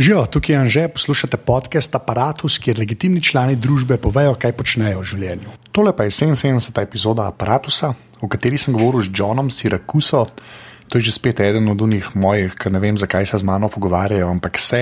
Živijo, tukaj je Anže, poslušate podcast Apparatus, kjer legitimni člani družbe povejo, kaj počnejo v življenju. Tole pa je 77. epizoda Apparatusa, v kateri sem govoril z Johnom Siracuso. To je že spet eden od unih mojih, ker ne vem, zakaj se z mano pogovarjajo, ampak vse.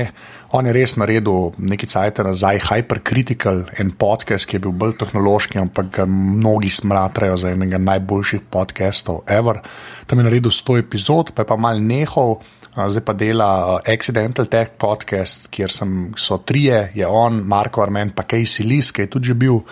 On je res naredil nekaj cajt nazaj, Hypercritical, en podcast, ki je bil bolj tehnološki, ampak ga mnogi smatrajo za enega najboljših podcastov ever. Tam je naredil 100 epizod, pa je pa mal nehal zdaj pa dela Accidental Tech podcast, kjer sem, so trije, je on, Marko Armen, pa Casey Lis, ki je tudi bil uh,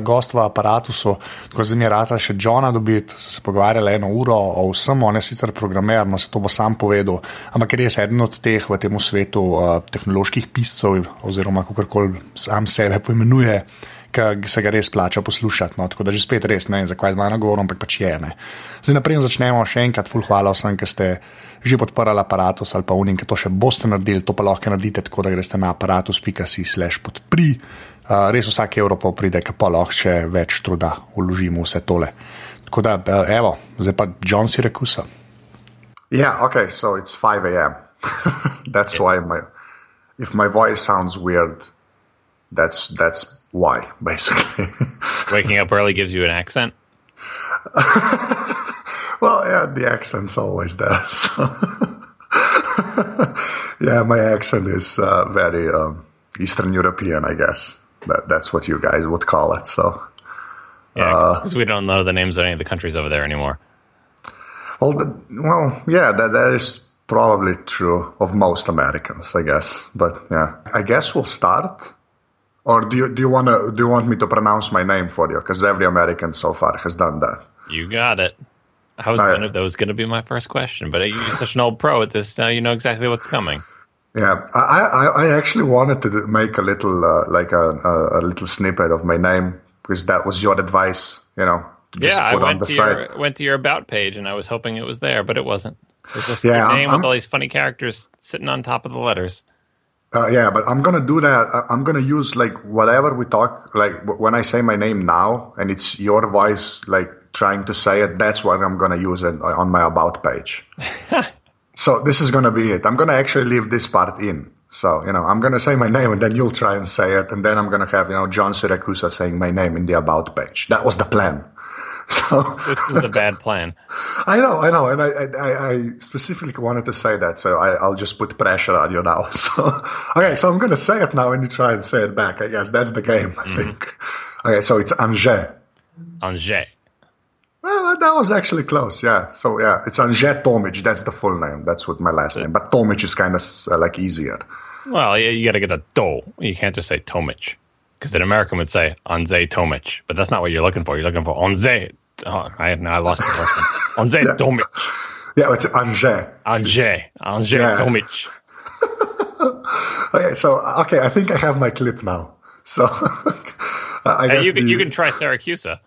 gost v aparatusu. Tako zdaj mi je rata še Johna dobiti, so se pogovarjali eno uro o vsem, on je sicer programer, no se to bo sam povedal, ampak res eden od teh v tem svetu uh, tehnoloških piscev, oziroma kako koli sam sebe poimenuje ki se ga res plača poslušati. No? Tako da že spet res ne vem, zakaj z mano govorim, ampak pač je ne. Zdaj naprej začnemo še enkrat, full hvala vsem, ki ste že podprli aparatus ali pa unim, ki to še boste naredili, to pa lahko naredite tako, da greste na aparatus.si/slash podpri. Uh, res vsak evro pa pride, ki pa lahko še več truda vložimo vse tole. Tako da, uh, evo, zdaj pa John si rekel. Yeah, okay, so it's 5 a.m. that's yeah. why my if my voice sounds weird, that's that's why, basically. Waking up early gives you an accent? well, yeah, the accent's always there. So. yeah, my accent is uh, very um, Eastern European, I guess. That, that's what you guys would call it. So. Yeah, because uh, we don't know the names of any of the countries over there anymore. Well, the, well, yeah, that that is probably true of most Americans, I guess. But yeah, I guess we'll start or do you do you want to do you want me to pronounce my name for you? Because every American so far has done that. You got it. I was gonna, that was going to be my first question, but you're such an old pro at this now. You know exactly what's coming. Yeah, I, I, I actually wanted to make a little uh, like a, a, a, little snippet of my name because that was your advice, you know. yeah, I went to your went to your about page and I was hoping it was there, but it wasn't. It was just yeah, your name I'm, with I'm, all these funny characters sitting on top of the letters. Uh, yeah, but I'm gonna do that. I'm gonna use like whatever we talk. Like when I say my name now, and it's your voice like trying to say it. That's what I'm gonna use it on my about page. so this is gonna be it. I'm gonna actually leave this part in. So you know, I'm gonna say my name, and then you'll try and say it, and then I'm gonna have you know John Siracusa saying my name in the about page. That was the plan. So this is a bad plan. I know, I know, and I, I, I specifically wanted to say that, so I, will just put pressure on you now. So, okay, so I'm going to say it now, and you try and say it back. I guess that's the game. I mm-hmm. think. Okay, so it's Angers. Angers. Well, that was actually close. Yeah. So yeah, it's Angers Tomic. That's the full name. That's what my last name. But Tomic is kind of uh, like easier. Well, you, you got to get a do. You can't just say Tomic because an American would say Onze Tomic, but that's not what you're looking for. You're looking for Onze. Oh, I, no, I lost the first one. Onze yeah. Tomic. Yeah, it's Angers. Angers. Angers yeah. Tomic. okay, so okay, I think I have my clip now. So I guess you can, the, you can try Siracusa.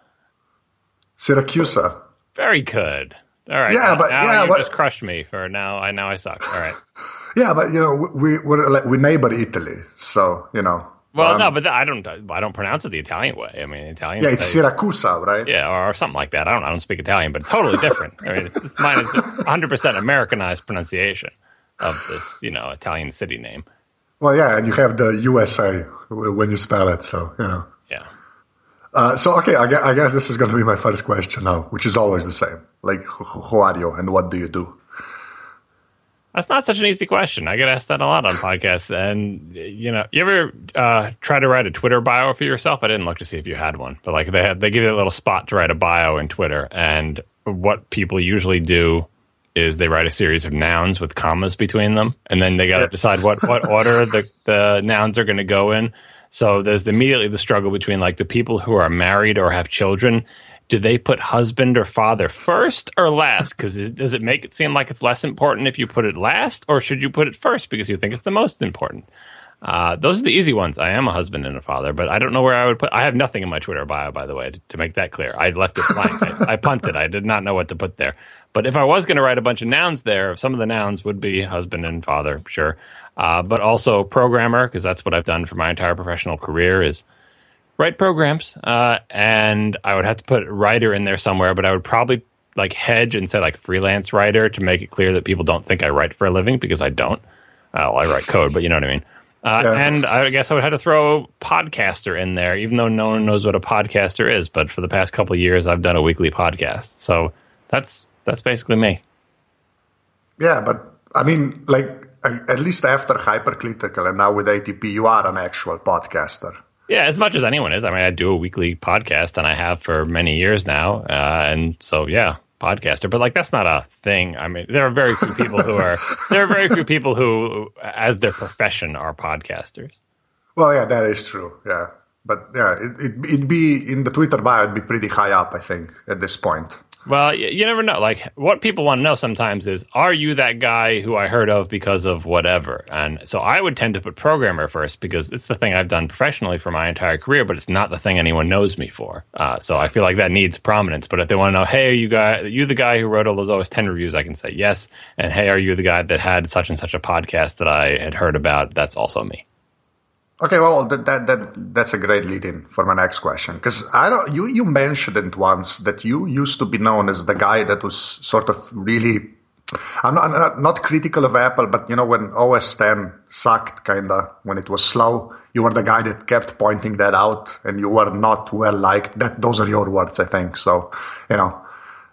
Siracusa. Very good. All right. Yeah, now, but now yeah, you but, just crushed me for now. I now I suck. All right. Yeah, but you know we we're like we neighbor Italy, so you know well, um, no, but I don't. I don't pronounce it the Italian way. I mean, Italian. Yeah, it's say, Siracusa, right? Yeah, or, or, something like that. I don't. I don't speak Italian, but totally different. I mean, it's, mine is 100 percent Americanized pronunciation of this, you know, Italian city name. Well, yeah, and you have the USA when you spell it, so you know. Yeah. Uh, so okay, I guess, I guess this is going to be my first question now, which is always the same. Like, who are you and what do you do? That's not such an easy question. I get asked that a lot on podcasts. And you know, you ever uh, try to write a Twitter bio for yourself? I didn't look to see if you had one, but like they had, they give you a little spot to write a bio in Twitter. And what people usually do is they write a series of nouns with commas between them, and then they got to decide what what order the the nouns are going to go in. So there's immediately the struggle between like the people who are married or have children do they put husband or father first or last? Because does it make it seem like it's less important if you put it last, or should you put it first because you think it's the most important? Uh, those are the easy ones. I am a husband and a father, but I don't know where I would put. I have nothing in my Twitter bio, by the way, to, to make that clear. I left it blank. I, I, punted. I did not know what to put there. But if I was going to write a bunch of nouns there, some of the nouns would be husband and father, sure, uh, but also programmer because that's what I've done for my entire professional career. Is write programs, uh, and I would have to put writer in there somewhere, but I would probably like hedge and say like freelance writer to make it clear that people don't think I write for a living because I don't. Oh, I write code, but you know what I mean. Uh, Yeah. And I guess I would have to throw podcaster in there, even though no one knows what a podcaster is. But for the past couple of years, I've done a weekly podcast, so that's that's basically me. Yeah, but I mean, like at least after Hypercritical and now with ATP, you are an actual podcaster. Yeah, as much as anyone is. I mean, I do a weekly podcast, and I have for many years now. Uh, and so, yeah, podcaster. But like, that's not a thing. I mean, there are very few people who are. There are very few people who, as their profession, are podcasters. Well, yeah, that is true. Yeah, but yeah, it, it, it'd be in the Twitter bio. It'd be pretty high up, I think, at this point. Well, you, never know. Like, what people want to know sometimes is, are you that guy who I heard of because of whatever? And so I would tend to put programmer first because it's the thing I've done professionally for my entire career, but it's not the thing anyone knows me for. Uh, so I feel like that needs prominence. But if they want to know, hey, are you guy, are you the guy who wrote all those OS 10 reviews? I can say yes. And hey, are you the guy that had such and such a podcast that I had heard about? That's also me. Okay, well, that that, that that's a great lead-in for my next question because I don't. You you mentioned it once that you used to be known as the guy that was sort of really. I'm not, I'm not not critical of Apple, but you know when OS 10 sucked, kinda when it was slow, you were the guy that kept pointing that out, and you were not well liked. That those are your words, I think. So, you know,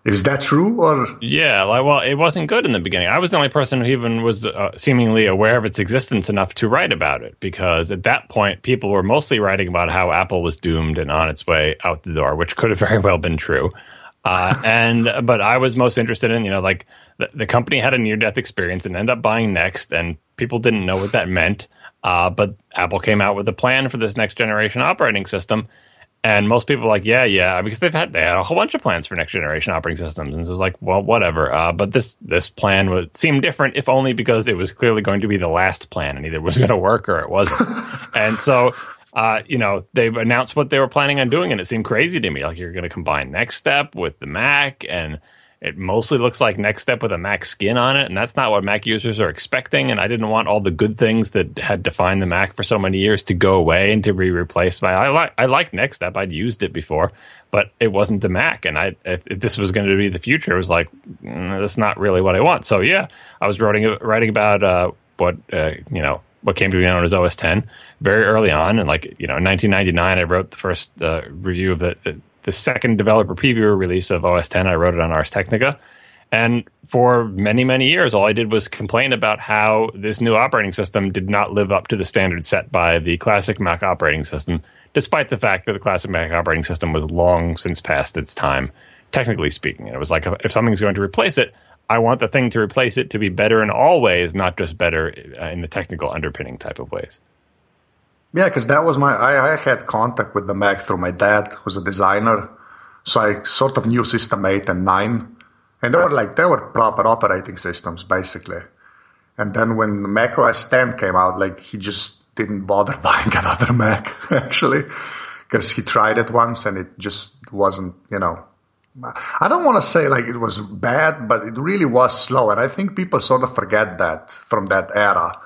is that true or? Yeah, like, well, it wasn't good in the beginning. I was the only person who even was uh, seemingly aware of its existence enough to write about it because at that point, people were mostly writing about how Apple was doomed and on its way out the door, which could have very well been true. Uh, and but I was most interested in, you know, like the, the company had a near death experience and ended up buying Next, and people didn't know what that meant. Uh, but Apple came out with a plan for this next generation operating system. And most people are like, yeah, yeah, because they've had they had a whole bunch of plans for next generation operating systems, and so it was like, well, whatever. Uh, but this this plan would seem different, if only because it was clearly going to be the last plan, and either it was going to work or it wasn't. and so, uh, you know, they've announced what they were planning on doing, and it seemed crazy to me. Like you're going to combine NeXTSTEP with the Mac, and it mostly looks like NeXTSTEP with a Mac skin on it, and that's not what Mac users are expecting. And I didn't want all the good things that had defined the Mac for so many years to go away and to be replaced by. I like I like NeXTSTEP. I'd used it before, but it wasn't the Mac. And I if, if this was going to be the future, it was like mm, that's not really what I want. So yeah, I was writing writing about uh, what uh, you know what came to be known as OS 10 very early on, and like you know in 1999, I wrote the first uh, review of the the second developer preview release of OS 10. I wrote it on Ars Technica. And for many, many years, all I did was complain about how this new operating system did not live up to the standards set by the classic Mac operating system, despite the fact that the classic Mac operating system was long since past its time, technically speaking. And it was like, if something's going to replace it, I want the thing to replace it to be better in all ways, not just better uh, in the technical underpinning type of ways. Yeah, because that was my. I, I had contact with the Mac through my dad, who's a designer. So I sort of knew System 8 and 9. And they were like, they were proper operating systems, basically. And then when Mac OS 10 came out, like, he just didn't bother buying another Mac, actually. Because he tried it once and it just wasn't, you know. I don't want to say like it was bad, but it really was slow. And I think people sort of forget that from that era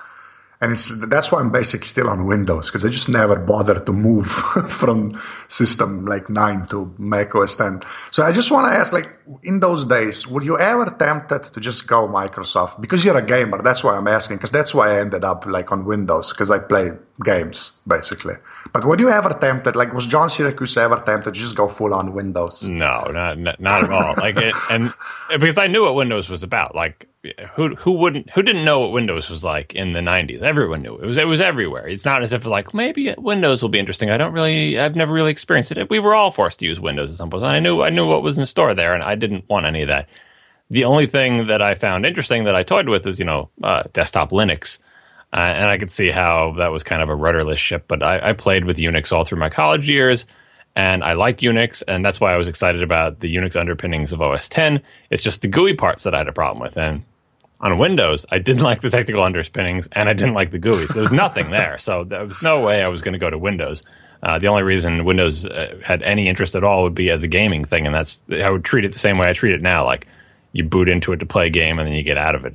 and it's that's why I'm basically still on Windows because I just never bothered to move from system like nine to Mac OS 10. So I just want to ask, like, in those days, were you ever tempted to just go Microsoft? Because you're a gamer, that's why I'm asking. Because that's why I ended up like on Windows because I play games basically. But were you ever tempted? Like, was John Siracusa ever tempted to just go full on Windows? No, not not, not at all. like, it, and because I knew what Windows was about. Like, who who wouldn't who didn't know what Windows was like in the '90s? Everyone knew it was it was everywhere. It's not as if like maybe Windows will be interesting. I don't really I've never really experienced it. We were all forced to use Windows at some point. I knew I knew what was in store there, and I didn't want any of that. The only thing that I found interesting that I toyed with was you know uh, desktop Linux. Uh, and I could see how that was kind of a rudderless ship, but I, I played with Unix all through my college years and I like Unix, and that's why I was excited about the Unix underpinnings of OS 10. It's just the GUI parts that I had a problem with, and on Windows, I didn't like the technical underpinnings, and I didn't like the GUIs. There was nothing there, so there was no way I was going to go to Windows. Uh, the only reason Windows uh, had any interest at all would be as a gaming thing, and that's I would treat it the same way I treat it now. Like you boot into it to play a game, and then you get out of it.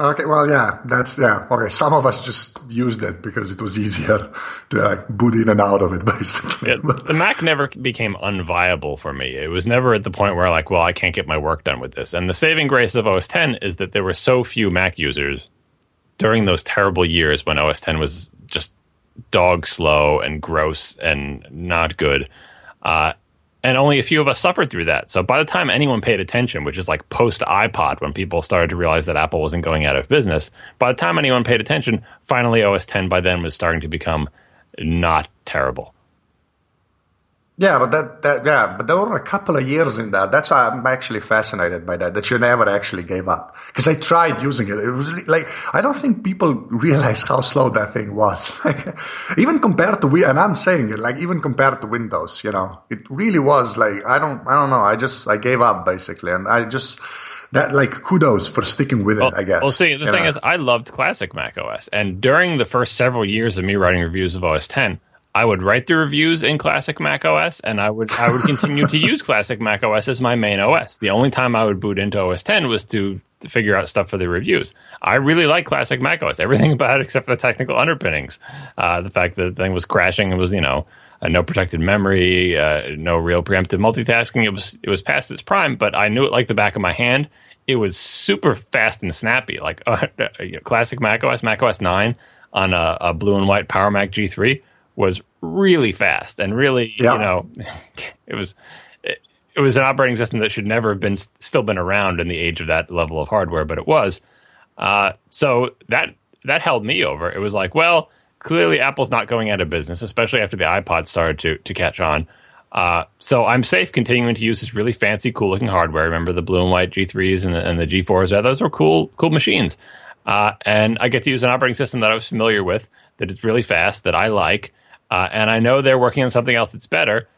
Okay, well, yeah, that's yeah. Okay, some of us just used it because it was easier to like boot in and out of it, basically. Yeah, the Mac never became unviable for me. It was never at the point where like, well, I can't get my work done with this. And the saving grace of OS 10 is that there were so few Mac users during those terrible years when OS 10 was just dog slow and gross and not good. Uh, and only a few of us suffered through that. So by the time anyone paid attention, which is like post iPod, when people started to realize that Apple wasn't going out of business, by the time anyone paid attention, finally OS 10 by then was starting to become not terrible. Yeah, but that, that yeah, but there were a couple of years in that. That's why I'm actually fascinated by that. That you never actually gave up because I tried using it. It was like I don't think people realize how slow that thing was. even compared to we, and I'm saying it like even compared to Windows, you know, it really was like I don't I don't know. I just I gave up basically, and I just that like kudos for sticking with it. Well, I guess. Well, see, the thing know? is, I loved classic Mac OS, and during the first several years of me writing reviews of OS 10. I would write the reviews in classic Mac OS, and I would I would continue to use classic Mac OS as my main OS. The only time I would boot into OS 10 was to, to figure out stuff for the reviews. I really like classic Mac OS, everything about it except for the technical underpinnings. Uh, the fact that the thing was crashing, it was you know uh, no protected memory, uh, no real preemptive multitasking. It was it was past its prime, but I knew it like the back of my hand. It was super fast and snappy, like uh, classic Mac OS, Mac OS 9 on a, a blue and white Power Mac G3 was really fast and really, yeah. you know, it was it, it, was an operating system that should never have been still been around in the age of that level of hardware, but it was. Uh, so that that held me over. It was like, well, clearly Apple's not going out of business, especially after the iPod started to to catch on. Uh, so I'm safe continuing to use this really fancy, cool looking hardware. Remember the blue and white G3s and the, and the G4s? Yeah, those were cool, cool machines. Uh, and I get to use an operating system that I was familiar with, that it's really fast, that I like, uh, and I know they're working on something else that's better.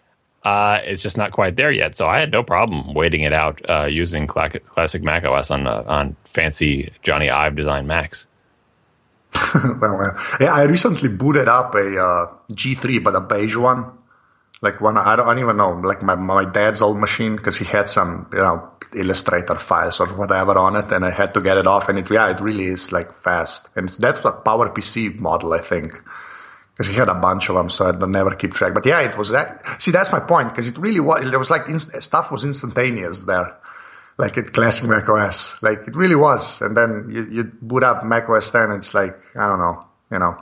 Uh, it's just not quite there yet. So I had no problem waiting it out uh, using classic Mac OS on uh, on fancy Jony Ive design Macs. well, yeah, I recently booted up a uh, G3, but a beige one. Like one, I don't, I don't even know, like my, my dad's old machine, because he had some, you know, Illustrator files or whatever on it, and I had to get it off. And it, yeah, it really is like fast. And that's a PowerPC model, I think because he had a bunch of them, so I'd never keep track. But yeah, it was that. See, that's my point because it really was. There was like inst- stuff was instantaneous there, like it classic Mac OS. Like it really was. And then you, you boot up Mac OS 10, it's like I don't know, you know.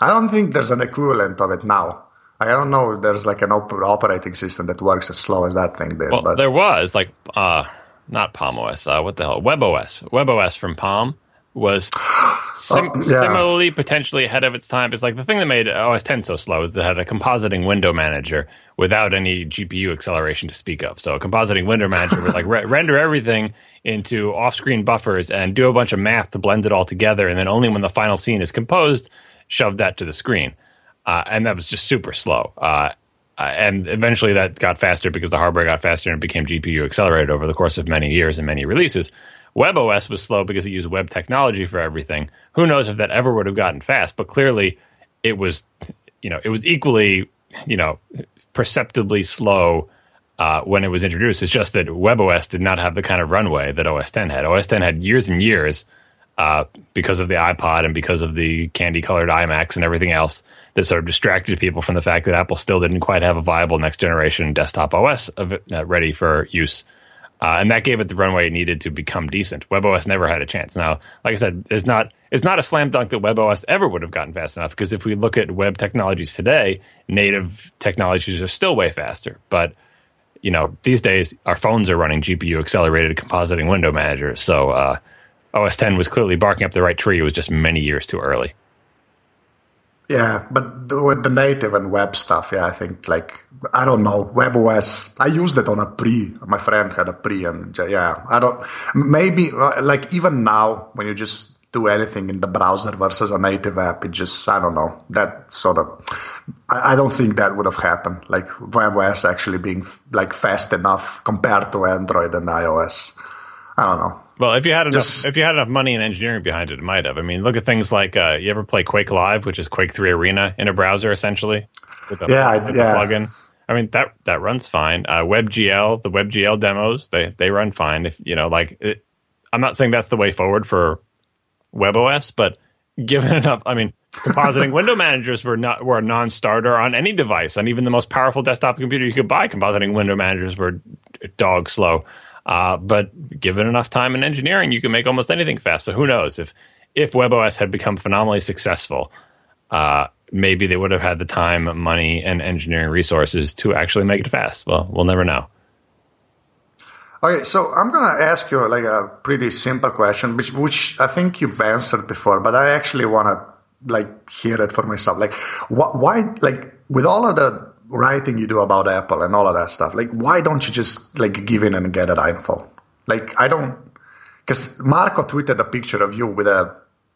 I don't think there's an equivalent of it now. I don't know if there's like an op- operating system that works as slow as that thing did. Well, but there was like uh, not Palm OS. Uh, what the hell? WebOS. WebOS from Palm was sim- oh, yeah. similarly potentially ahead of its time. It's like the thing that made OS 10 so slow is that it had a compositing window manager without any GPU acceleration to speak of. So a compositing window manager would like re- render everything into off-screen buffers and do a bunch of math to blend it all together, and then only when the final scene is composed, shove that to the screen. Uh, and that was just super slow. Uh, uh, and eventually that got faster because the hardware got faster and it became GPU accelerated over the course of many years and many releases. WebOS was slow because it used web technology for everything. Who knows if that ever would have gotten fast? But clearly, it was, you know, it was equally, you know, perceptibly slow uh, when it was introduced. It's just that WebOS did not have the kind of runway that OS 10 had. OS 10 had years and years uh, because of the iPod and because of the candy colored iMacs and everything else that sort of distracted people from the fact that Apple still didn't quite have a viable next generation desktop OS uh, ready for use uh, and that gave it the runway it needed to become decent. WebOS never had a chance. Now, like I said, it's not it's not a slam dunk that WebOS ever would have gotten fast enough because if we look at web technologies today, native technologies are still way faster. But you know, these days our phones are running GPU accelerated compositing window managers. So uh, OS 10 was clearly barking up the right tree. It was just many years too early. Yeah, but with the native and web stuff, yeah, I think like I don't know WebOS. I used it on a pre. My friend had a pre, and yeah, I don't. Maybe uh, like even now when you just do anything in the browser versus a native app, it just I don't know that sort of. I, I don't think that would have happened. Like WebOS actually being like fast enough compared to Android and iOS. I don't know. Well, if you had enough, Just, if you had enough money and engineering behind it, it might have. I mean, look at things like uh, you ever play Quake Live, which is Quake Three Arena in a browser, essentially. With a, yeah, with yeah. plugin. I mean that that runs fine. Uh, WebGL, the WebGL demos, they they run fine. If you know, like, it, I'm not saying that's the way forward for WebOS, but given enough, I mean, compositing window managers were not were a non-starter on any device, and even the most powerful desktop computer you could buy, compositing window managers were dog slow. Uh, but given enough time and engineering, you can make almost anything fast. So who knows if if WebOS had become phenomenally successful, uh, maybe they would have had the time, money, and engineering resources to actually make it fast. Well, we'll never know. Okay, so I'm gonna ask you like a pretty simple question, which which I think you've answered before, but I actually wanna like hear it for myself. Like, wh- why, like, with all of the writing you do about Apple and all of that stuff, like, why don't you just like give in and get an iPhone? Like, I don't, because Marco tweeted a picture of you with a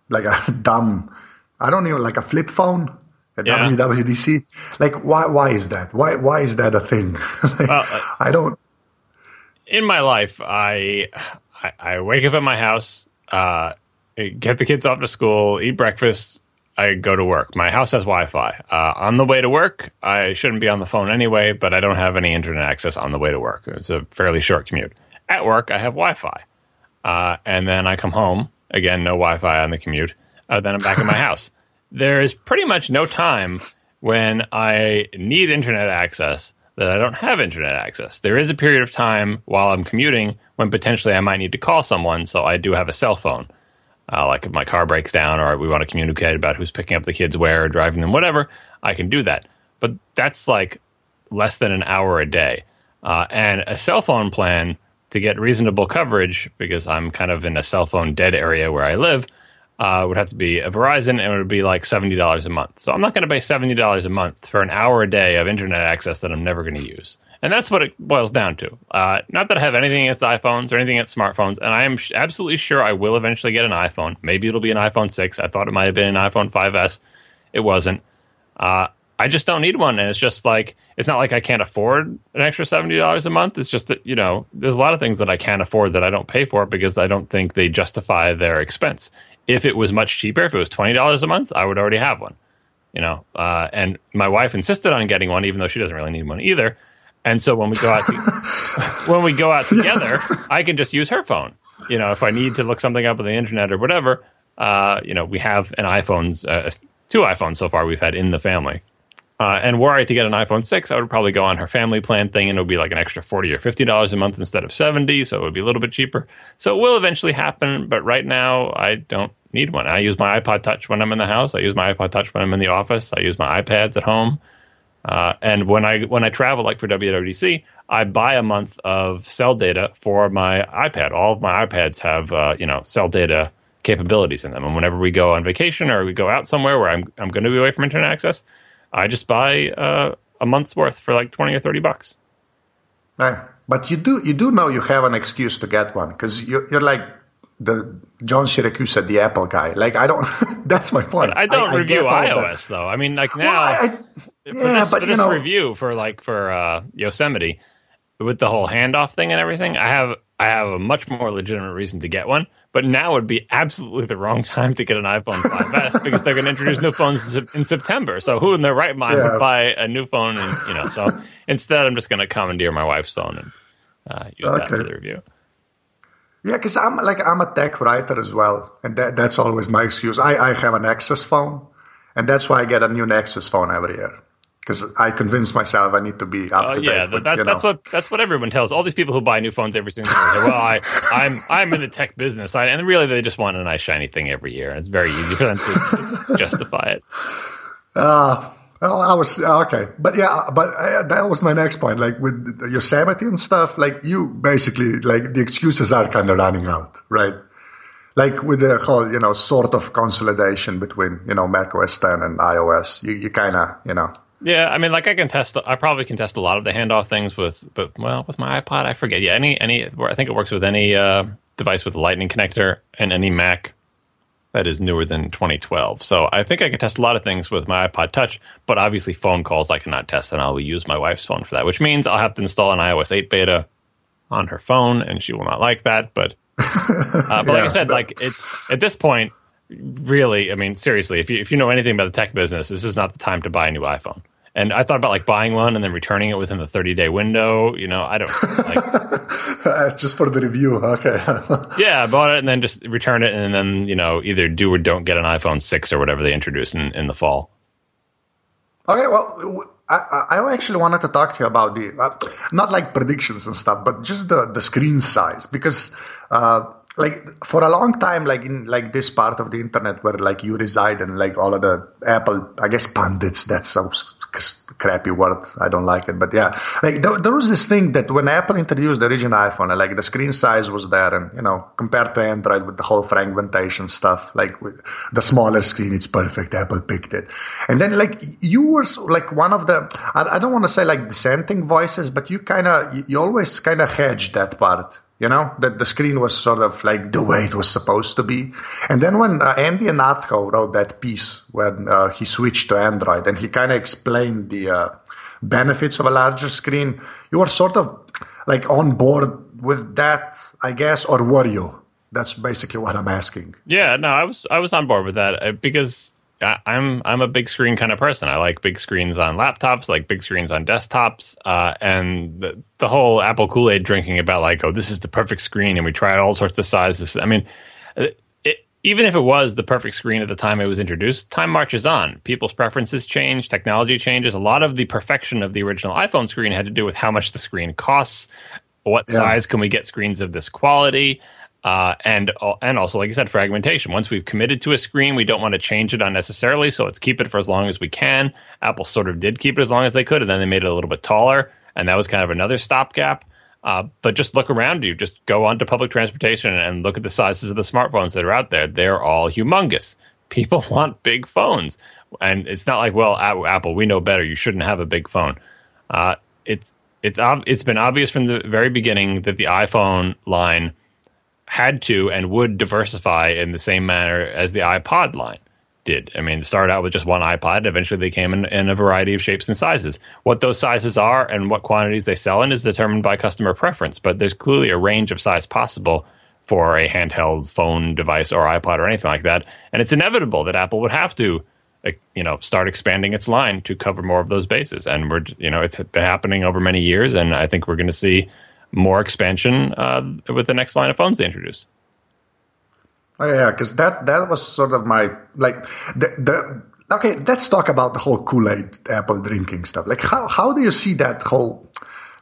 like a dumb, I don't know, like a flip phone at Yeah. WWDC. Like, why? Why is that? Why? Why is that a thing? like, Well, uh, I don't. in my life, I I, I wake up at my house, uh, get the kids off to school, eat breakfast. I go to work. My house has Wi-Fi. Uh, on the way to work, I shouldn't be on the phone anyway, but I don't have any internet access on the way to work. It's a fairly short commute. At work, I have Wi-Fi, uh, and then I come home again, no Wi-Fi on the commute. Uh, then I'm back in my house. There is pretty much no time when I need internet access that I don't have internet access. There is a period of time while I'm commuting when potentially I might need to call someone, so I do have a cell phone. Uh, like if my car breaks down or we want to communicate about who's picking up the kids where or driving them, whatever, I can do that. But that's like less than an hour a day. Uh, and a cell phone plan to get reasonable coverage, because I'm kind of in a cell phone dead area where I live, uh, would have to be a Verizon, and it would be like seventy dollars a month. So I'm not going to pay seventy dollars a month for an hour a day of internet access that I'm never going to use. And that's what it boils down to. Uh, not that I have anything against iPhones or anything against smartphones, and I am sh- absolutely sure I will eventually get an iPhone. Maybe it'll be an iPhone six. I thought it might have been an iPhone 5s. It wasn't. Uh, I just don't need one, and it's just like it's not like I can't afford an extra seventy dollars a month. It's just that you know there's a lot of things that I can't afford that I don't pay for because I don't think they justify their expense. If it was much cheaper, if it was twenty dollars a month, I would already have one. You know, uh, and my wife insisted on getting one, even though she doesn't really need one either. And so when we go out to, when we go out together, I can just use her phone. You know, if I need to look something up on the internet or whatever, uh, you know, we have an iPhone's uh, two iPhones so far we've had in the family. Uh, and were I to get an iPhone six, I would probably go on her family plan thing, and it would be like an extra forty or fifty dollars a month instead of seventy, so it would be a little bit cheaper. So it will eventually happen, but right now I don't need one. I use my iPod Touch when I'm in the house. I use my iPod Touch when I'm in the office. I use my iPads at home. Uh, and when I when I travel, like for WWDC, I buy a month of cell data for my iPad. All of my iPads have uh, you know cell data capabilities in them, and whenever we go on vacation or we go out somewhere where I'm I'm going to be away from internet access, I just buy uh, a month's worth for like twenty or thirty bucks. Right. But you do you do know you have an excuse to get one because you're, you're like the John Siracusa, the Apple guy. Like I don't. that's my point. But I don't review get all that. iOS though. I mean, like Well, now. I- I- for yeah, this, but for you this know, review for like for uh, Yosemite with the whole handoff thing and everything, I have I have a much more legitimate reason to get one. But now would be absolutely the wrong time to get an iPhone 5s because they're going to introduce new phones in September. So who in their right mind Yeah. would buy a new phone? And you know, so instead, I'm just going to commandeer my wife's phone and uh, use that for the review. Yeah, because I'm like I'm a tech writer as well, and that, that's always my excuse. I, I have a Nexus phone, and that's why I get a new Nexus phone every year. Because I convince myself I need to be up Uh, to date. yeah, with, that, you that's what that's what everyone tells all these people who buy new phones every single year. Well, I, I'm I'm in the tech business, I, and really they just want a nice shiny thing every year, and it's very easy for them to justify it. Uh, well, I was okay, but yeah, but uh, that was my next point. Like with Yosemite and stuff, like you basically like the excuses are kind of running out, right? Like with the whole, you know, sort of consolidation between you know Mac OS 10 and iOS, you you kind of you know Yeah, I mean, like I can test. I probably can test a lot of the handoff things with, but well, with my iPod, I forget. Yeah, any any. I think it works with any uh, device with a Lightning connector and any Mac that is newer than 2012. So I think I can test a lot of things with my iPod Touch, but obviously phone calls I cannot test, and I'll use my wife's phone for that, which means I'll have to install an iOS 8 beta on her phone, and she will not like that. But uh, but like I said, but- like it's at this point, really, I mean, seriously, if you if you know anything about the tech business, this is not the time to buy a new iPhone. And I thought about like buying one and then returning it within the 30 day window. You know, I don't like. just for the review. Okay. yeah, I bought it and then just return it and then you know either do or don't get an iPhone six or whatever they introduce in, in the fall. Okay, well, I actually wanted to talk to you about the uh, not like predictions and stuff, but just the the screen size because uh, like for a long time, like in like this part of the internet where like you reside and like all of the Apple, I guess pundits. That sounds crappy word. I don't like it, but yeah, like there, there, was this thing that when Apple introduced the original iPhone, and like the screen size was there, and you know compared to Android with the whole fragmentation stuff, like with the smaller screen, it's perfect. Apple picked it, and then like you were like one of the I, I don't want to say like dissenting voices, but you kind of you, you always kind of hedged that part you know that the screen was sort of like the way it was supposed to be. And then when uh, andy ihnatko wrote that piece when uh, he switched to android and he kind of explained the uh, benefits of a larger screen you were sort of like on board with that i guess or were you? That's basically what i'm asking. Yeah no i was i was on board with that uh, because I'm I'm a big screen kind of person. I like big screens on laptops, like big screens on desktops, uh, and the, the whole Apple Kool Aid drinking about like, oh, this is the perfect screen, and we tried all sorts of sizes. I mean, it, even if it was the perfect screen at the time it was introduced, time marches on. People's preferences change, technology changes. A lot of the perfection of the original iPhone screen had to do with how much the screen costs, what yeah. size can we get screens of this quality. Uh, and and also, like I said, fragmentation. Once we've committed to a screen, we don't want to change it unnecessarily. So let's keep it for as long as we can. Apple sort of did keep it as long as they could, and then they made it a little bit taller, and that was kind of another stopgap. Uh, but just look around you. Just go onto public transportation and look at the sizes of the smartphones that are out there. They're all humongous. People want big phones, and it's not like, well, Apple, we know better. You shouldn't have a big phone. Uh, it's it's ob- it's been obvious from the very beginning that the iPhone line had to and would diversify in the same manner as the iPod line did. I mean, started out with just one iPod. Eventually, they came in, in a variety of shapes and sizes. What those sizes are and what quantities they sell in is determined by customer preference. But there's clearly a range of size possible for a handheld phone device or iPod or anything like that. And it's inevitable that Apple would have to, uh, you know, start expanding its line to cover more of those bases. And we're, you know, it's been happening over many years, and I think we're going to see more expansion uh, with the next line of phones they introduce. Oh, yeah, because that that was sort of my like the the okay. Let's talk about the whole Kool Aid apple drinking stuff. Like how how do you see that whole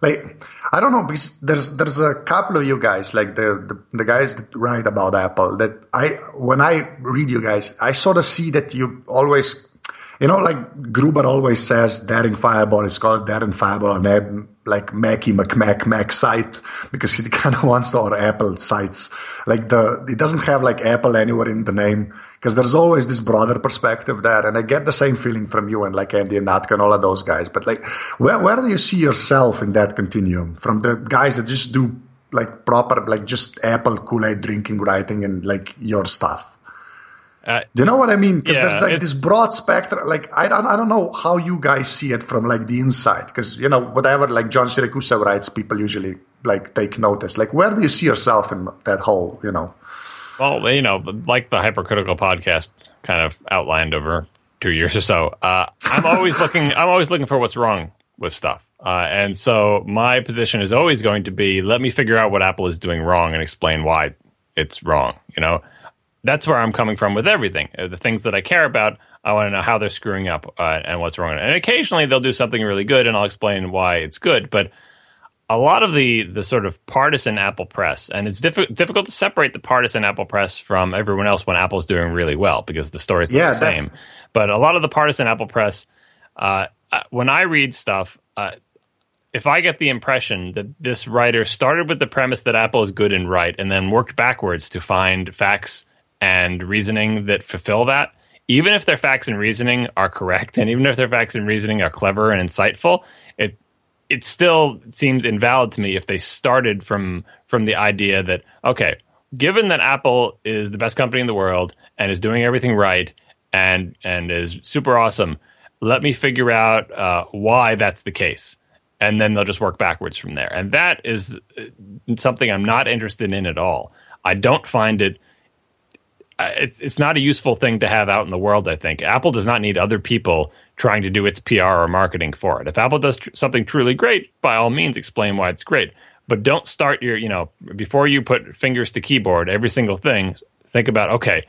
like I don't know because there's there's a couple of you guys like the, the the guys that write about Apple that I when I read you guys I sort of see that you always you know, like Gruber always says, Daring Fireball is called Daring Fireball on like Mackie McMac Mac site because he kind of wants to or Apple sites. Like the it doesn't have like Apple anywhere in the name because there's always this broader perspective there, and I get the same feeling from you and like Andy Ihnatko and all of those guys. But like, where where do you see yourself in that continuum from the guys that just do like proper like just Apple Kool Aid drinking, writing, and like your stuff? Uh, Do you know what I mean? Because yeah, there's like this broad spectrum. Like I don't, I don't know how you guys see it from like the inside. Because you know whatever like John Siracusa writes, people usually like take notice. Like where do you see yourself in that whole? You know. Well, you know, like the hypercritical podcast kind of outlined over two years or so. Uh, I'm always looking. I'm always looking for what's wrong with stuff. Uh, and so my position is always going to be: let me figure out what Apple is doing wrong and explain why it's wrong. You know that's where I'm coming from with everything. Uh, the things that I care about, I want to know how they're screwing up uh, and what's wrong. And occasionally they'll do something really good, and I'll explain why it's good. But a lot of the the sort of partisan Apple press, and it's diff- difficult to separate the partisan Apple press from everyone else when Apple's doing really well because the story's yeah, the same. But a lot of the partisan Apple press, uh, uh, when I read stuff. Uh, if I get the impression that this writer started with the premise that Apple is good and right, and then worked backwards to find facts and reasoning that fulfill that, even if their facts and reasoning are correct, and even if their facts and reasoning are clever and insightful, it it still seems invalid to me if they started from from the idea that okay, given that Apple is the best company in the world and is doing everything right and and is super awesome, let me figure out uh, why that's the case, and then they'll just work backwards from there. And that is uh, something I'm not interested in at all. I don't find it it's it's not a useful thing to have out in the world. I think Apple does not need other people trying to do its PR or marketing for it. If Apple does tr- something truly great, by all means, explain why it's great. But don't start your you know before you put fingers to keyboard every single thing. Think about okay,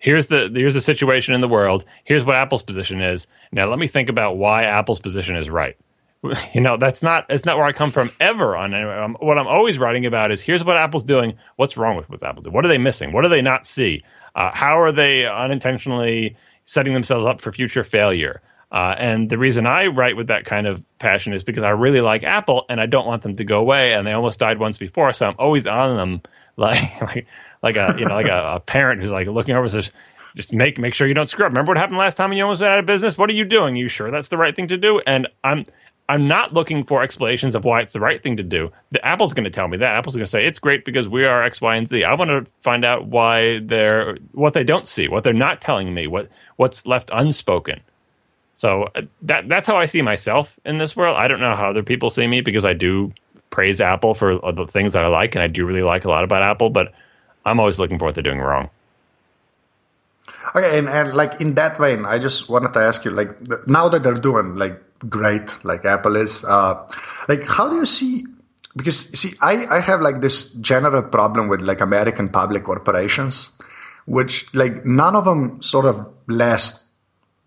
here's the here's the situation in the world. Here's what Apple's position is. Now let me think about why Apple's position is right. you know that's not it's not where I come from ever. On um, what I'm always writing about is here's what Apple's doing. What's wrong with what Apple do? What are they missing? What do they not see? Uh, how are they unintentionally setting themselves up for future failure? Uh, and the reason I write with that kind of passion is because I really like Apple and I don't want them to go away. And they almost died once before, so I'm always on them, like like like a you know like a, a parent who's like looking over says, just make make sure you don't screw up. Remember what happened last time you almost went out of business? What are you doing? Are you sure that's the right thing to do? And I'm I'm not looking for explanations of why it's the right thing to do. The Apple's going to tell me that. Apple's going to say it's great because we are X, Y, and Z. I want to find out why they're what they don't see, what they're not telling me, what what's left unspoken. So uh, that that's how I see myself in this world. I don't know how other people see me because I do praise Apple for the things that I like, and I do really like a lot about Apple. But I'm always looking for what they're doing wrong. Okay, and, and like in that vein, I just wanted to ask you, like now that they're doing like great, like Apple is, uh, like how do you see? Because see, I I have like this general problem with like American public corporations, which like none of them sort of last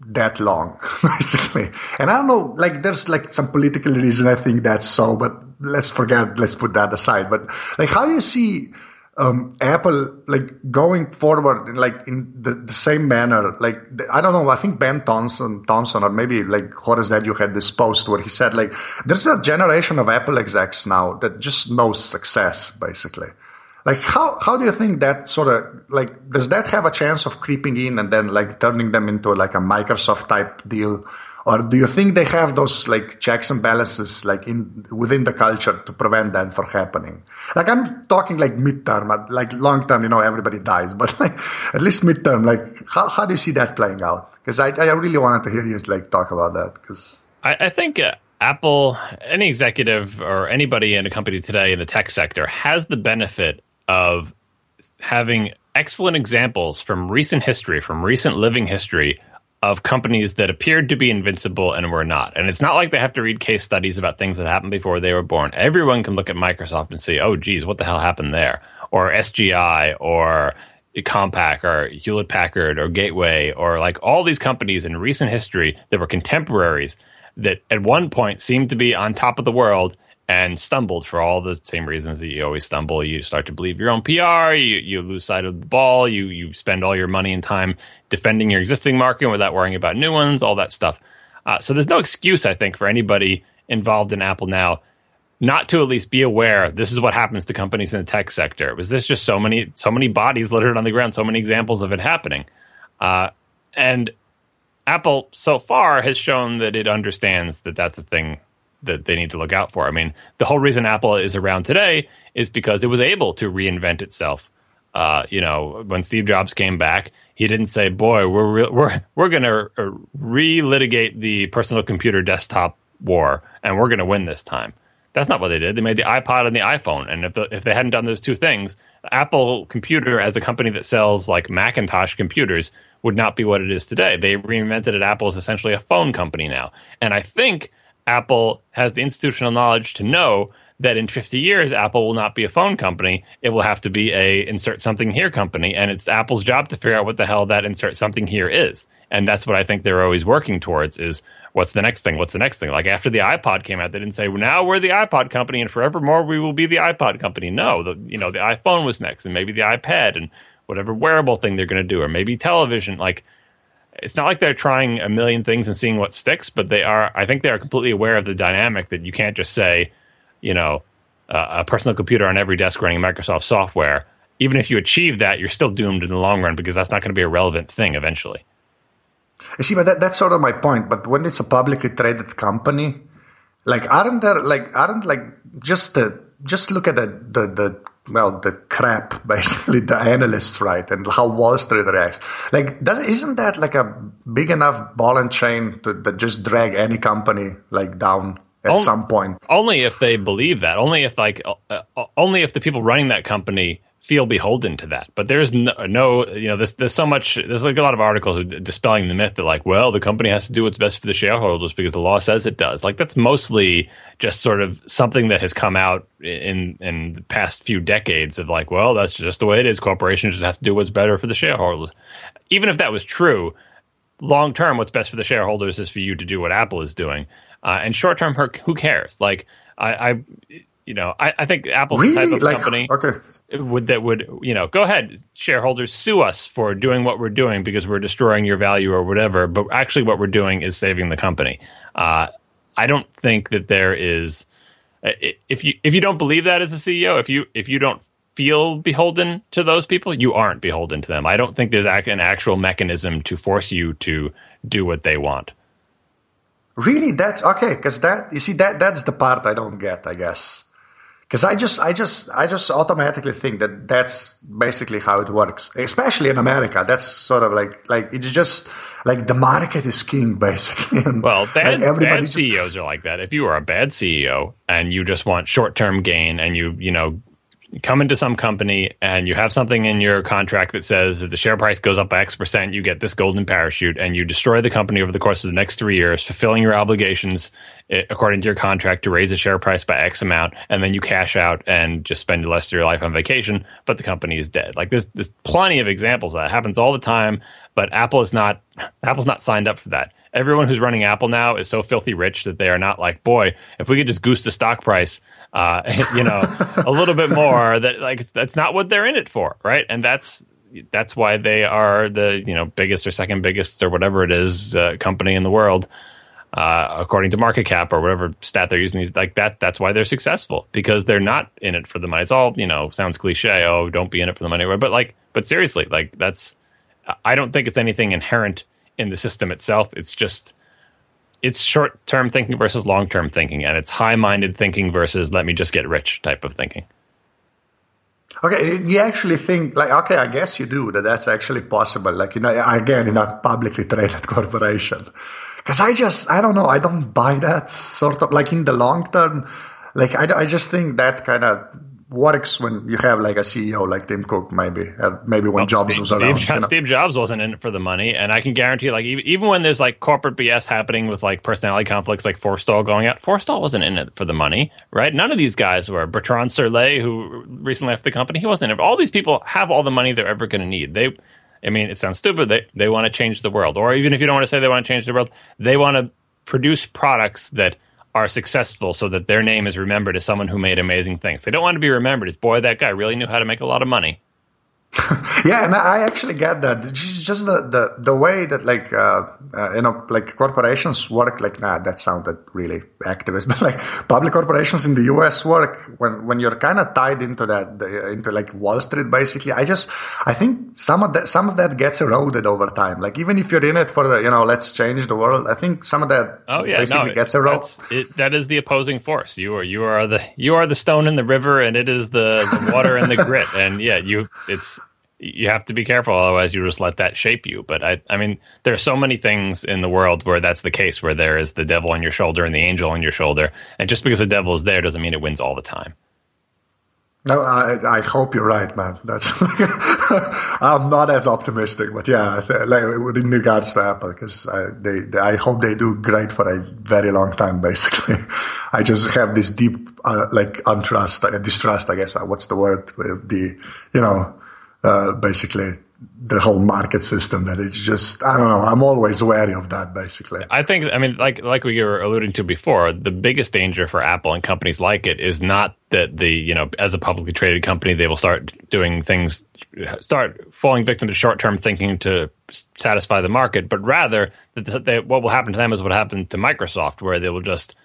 that long, basically. And I don't know, like there's like some political reason I think that's so, but let's forget, let's put that aside. But like, how do you see? Um, Apple like going forward like in the, the same manner like I don't know I think Ben Thompson Thompson or maybe like Horace Dediu had this post where he said like there's a generation of Apple execs now that just knows success basically. Like how how do you think that sort of like does that have a chance of creeping in and then like turning them into like a Microsoft type deal or do you think they have those like checks and balances like in within the culture to prevent that from happening? Like i'm talking like midterm like long term you know everybody dies but like at least midterm like how, how do you see that playing out? Because I, I really wanted to hear you like talk about that because I, I, think uh, apple any executive or anybody in a company today in the tech sector has the benefit of having excellent examples from recent history from recent living history of companies that appeared to be invincible and were not. And it's not like they have to read case studies about things that happened before they were born. Everyone can look at Microsoft and see, oh, geez, what the hell happened there? Or SGI or Compaq or Hewlett Packard or Gateway or like all these companies in recent history that were contemporaries that at one point seemed to be on top of the world and stumbled for all the same reasons that you always stumble. You start to believe your own PR, you, you lose sight of the ball, you, you spend all your money and time defending your existing market without worrying about new ones, all that stuff. Uh, so there's no excuse, I think, for anybody involved in Apple now not to at least be aware this is what happens to companies in the tech sector. Was this just so many so many bodies littered on the ground, so many examples of it happening. Uh, and Apple so far has shown that it understands that that's a thing that they need to look out for. I mean, the whole reason Apple is around today is because it was able to reinvent itself. Uh, you know, when Steve Jobs came back, he didn't say, "Boy, we're re- we're we're going to uh, relitigate the personal computer desktop war, and we're going to win this time." That's not what they did. They made the iPod and the iPhone, and if the, if they hadn't done those two things, Apple Computer, as a company that sells like Macintosh computers, would not be what it is today. They reinvented it. Apple is essentially a phone company now, and I think Apple has the institutional knowledge to know that in 50 years Apple will not be a phone company. It will have to be a insert something here company and it's Apple's job to figure out what the hell that insert something here is. And that's what I think they're always working towards is what's the next thing? What's the next thing? Like after the iPod came out, they didn't say, well, now we're the iPod company and forevermore we will be the iPod company. No, the you know, the iPhone was next and maybe the iPad and whatever wearable thing they're going to do or maybe television like it's not like they're trying a million things and seeing what sticks, but they are. I think they are completely aware of the dynamic that you can't just say, you know, uh, a personal computer on every desk running Microsoft software. Even if you achieve that, you're still doomed in the long run because that's not going to be a relevant thing eventually. You see, but that, that's sort of my point. But when it's a publicly traded company, like aren't there like aren't like just the just look at the the, the well, the crap, basically, the analysts, right, and how Wall Street reacts. Like, does, isn't that like a big enough ball and chain to, to just drag any company like down at only, some point? Only if they believe that. Only if like, uh, uh, only if the people running that company feel beholden to that. But there's no, no, you know, there's there's so much. There's like a lot of articles dispelling the myth that like, well, the company has to do what's best for the shareholders because the law says it does. Like that's mostly just sort of something that has come out in in the past few decades of like, well, that's just the way it is. Corporations just have to do what's better for the shareholders. Even if that was true, long term, what's best for the shareholders is for you to do what Apple is doing. Uh, and short term, who cares? Like I, I you know, I, I think Apple's really? the type of like, company Okay. would that would you know go ahead shareholders sue us for doing what we're doing because we're destroying your value or whatever but actually what we're doing is saving the company uh, i don't think that there is if you if you don't believe that as a ceo if you if you don't feel beholden to those people you aren't beholden to them i don't think there's an actual mechanism to force you to do what they want Really, that's okay. Because that you see that that's the part I don't get. I guess because I just I just I just automatically think that that's basically how it works, especially in America. That's sort of like like it's just like the market is king basically. And well, bad, like bad just, CEOs are like that. If you are a bad CEO and you just want short term gain and you you know come into some company and you have something in your contract that says if the share price goes up by X percent, you get this golden parachute, and you destroy the company over the course of the next three years, fulfilling your obligations eh, according to your contract to raise the share price by X amount, and then you cash out and just spend the rest of your life on vacation, but the company is dead. Like there's there's plenty of examples that happens all the time, but Apple is not Apple's not signed up for that. Everyone who's running Apple now is so filthy rich that they are not like, boy, if we could just goose the stock price uh, you know, a little bit more. That like that's not what they're in it for, right? And that's that's why they are the you know biggest or second biggest or whatever it is uh, company in the world, uh, according to market cap or whatever stat they're using. Like that. That's why they're successful because they're not in it for the money. It's all you know sounds cliche. Oh, don't be in it for the money. But like, but seriously, like that's. I don't think it's anything inherent in the system itself. It's just it's short term thinking versus long term thinking, and it's high minded thinking versus let me just get rich type of thinking. Okay, you actually think like okay, I guess you do that. That's actually possible. Like you know, again, in a publicly traded corporation, because I just I don't know, I don't buy that sort of like in the long term. Like I, I just think that kind of works when you have like a CEO like Tim Cook, maybe, uh, maybe when well, Jobs Steve, was around. Steve, you know? Steve Jobs wasn't in it for the money, and I can guarantee, like, even, even when there's like corporate BS happening with like personality conflicts, like Forstall going out, Forstall wasn't in it for the money, right? None of these guys were. Bertrand Serlet, who recently left the company, he wasn't in it. All these people have all the money they're ever going to need. They, I mean, it sounds stupid. They they want to change the world, or even if you don't want to say they want to change the world, they want to produce products that are successful so that their name is remembered as someone who made amazing things. They don't want to be remembered as, boy, that guy really knew how to make a lot of money. yeah, and I actually get that. It's just the, the, the way that like uh, uh, you know like corporations work. Like nah, that sounded really activist, but like public corporations in the U.S. work when when you're kind of tied into that the, into like Wall Street. Basically, I just I think some of that some of that gets eroded over time. Like even if you're in it for the you know let's change the world, I think some of that oh yeah basically no, gets eroded. It, that is the opposing force. You are you are the you are the stone in the river, and it is the, the water and the grit. And yeah, you it's you have to be careful, otherwise you just let that shape you. But I, I mean, there are so many things in the world where that's the case, where there is the devil on your shoulder and the angel on your shoulder, and just because the devil is there doesn't mean it wins all the time. No, I, I hope you're right, man. That's I'm not as optimistic, but yeah, like in regards to Apple, because I, they, they, I hope they do great for a very long time. Basically, I just have this deep, uh, like untrust, uh, distrust. I guess uh, what's the word? With The you know uh, basically the whole market system that it's just I don't know I'm always wary of that basically. I think I mean like like we were alluding to before the biggest danger for Apple and companies like it is not that the you know as a publicly traded company they will start doing things start falling victim to short-term thinking to satisfy the market but rather that they, what will happen to them is what happened to Microsoft where they will just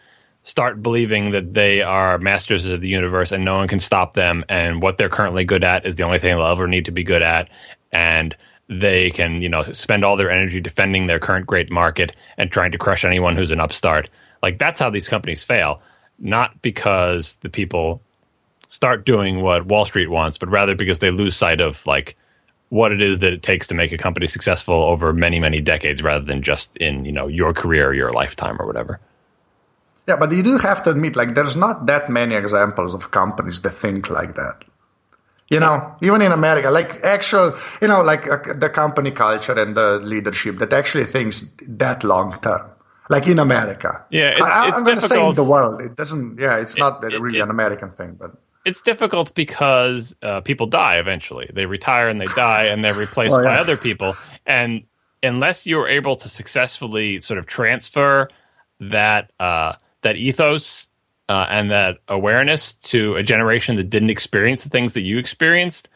start believing that they are masters of the universe and no one can stop them and what they're currently good at is the only thing they'll ever need to be good at and they can you know spend all their energy defending their current great market and trying to crush anyone who's an upstart. Like that's how these companies fail. Not because the people start doing what wall street wants but rather because they lose sight of like what it is that it takes to make a company successful over many many decades rather than just in you know your career or your lifetime or whatever yeah, but you do have to admit, like, there's not that many examples of companies that think like that. You know, even in America, like actual, you know, like uh, the company culture and the leadership that actually thinks that long term. Like in America. Yeah, it's, I, am going to say in the world. It doesn't, yeah, it's it, not really it, an American thing, but. It's difficult because uh, people die eventually. They retire and they die and they're replaced well, yeah. by other people. And unless you're able to successfully sort of transfer that uh, that ethos uh, and that awareness to a generation that didn't experience the things that you experienced,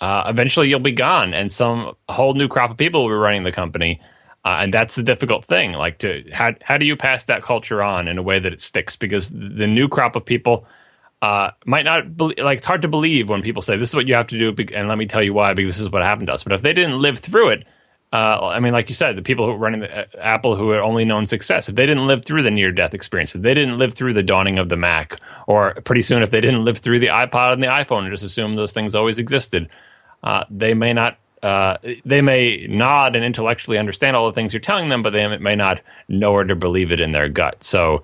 uh, eventually you'll be gone, and some whole new crop of people will be running the company. Uh, and that's the difficult thing. Like, to how how do you pass that culture on in a way that it sticks? Because the new crop of people uh, might not be- like. It's hard to believe when people say this is what you have to do, and let me tell you why. Because this is what happened to us. But if they didn't live through it, uh, I mean, like you said, the people who are running the, uh, Apple who had only known success, if they didn't live through the near death experience, if they didn't live through the dawning of the Mac, or pretty soon if they didn't live through the iPod and the iPhone and just assume those things always existed, uh, they may not. Uh, they may nod and intellectually understand all the things you're telling them, but they may not know or to believe it in their gut. So,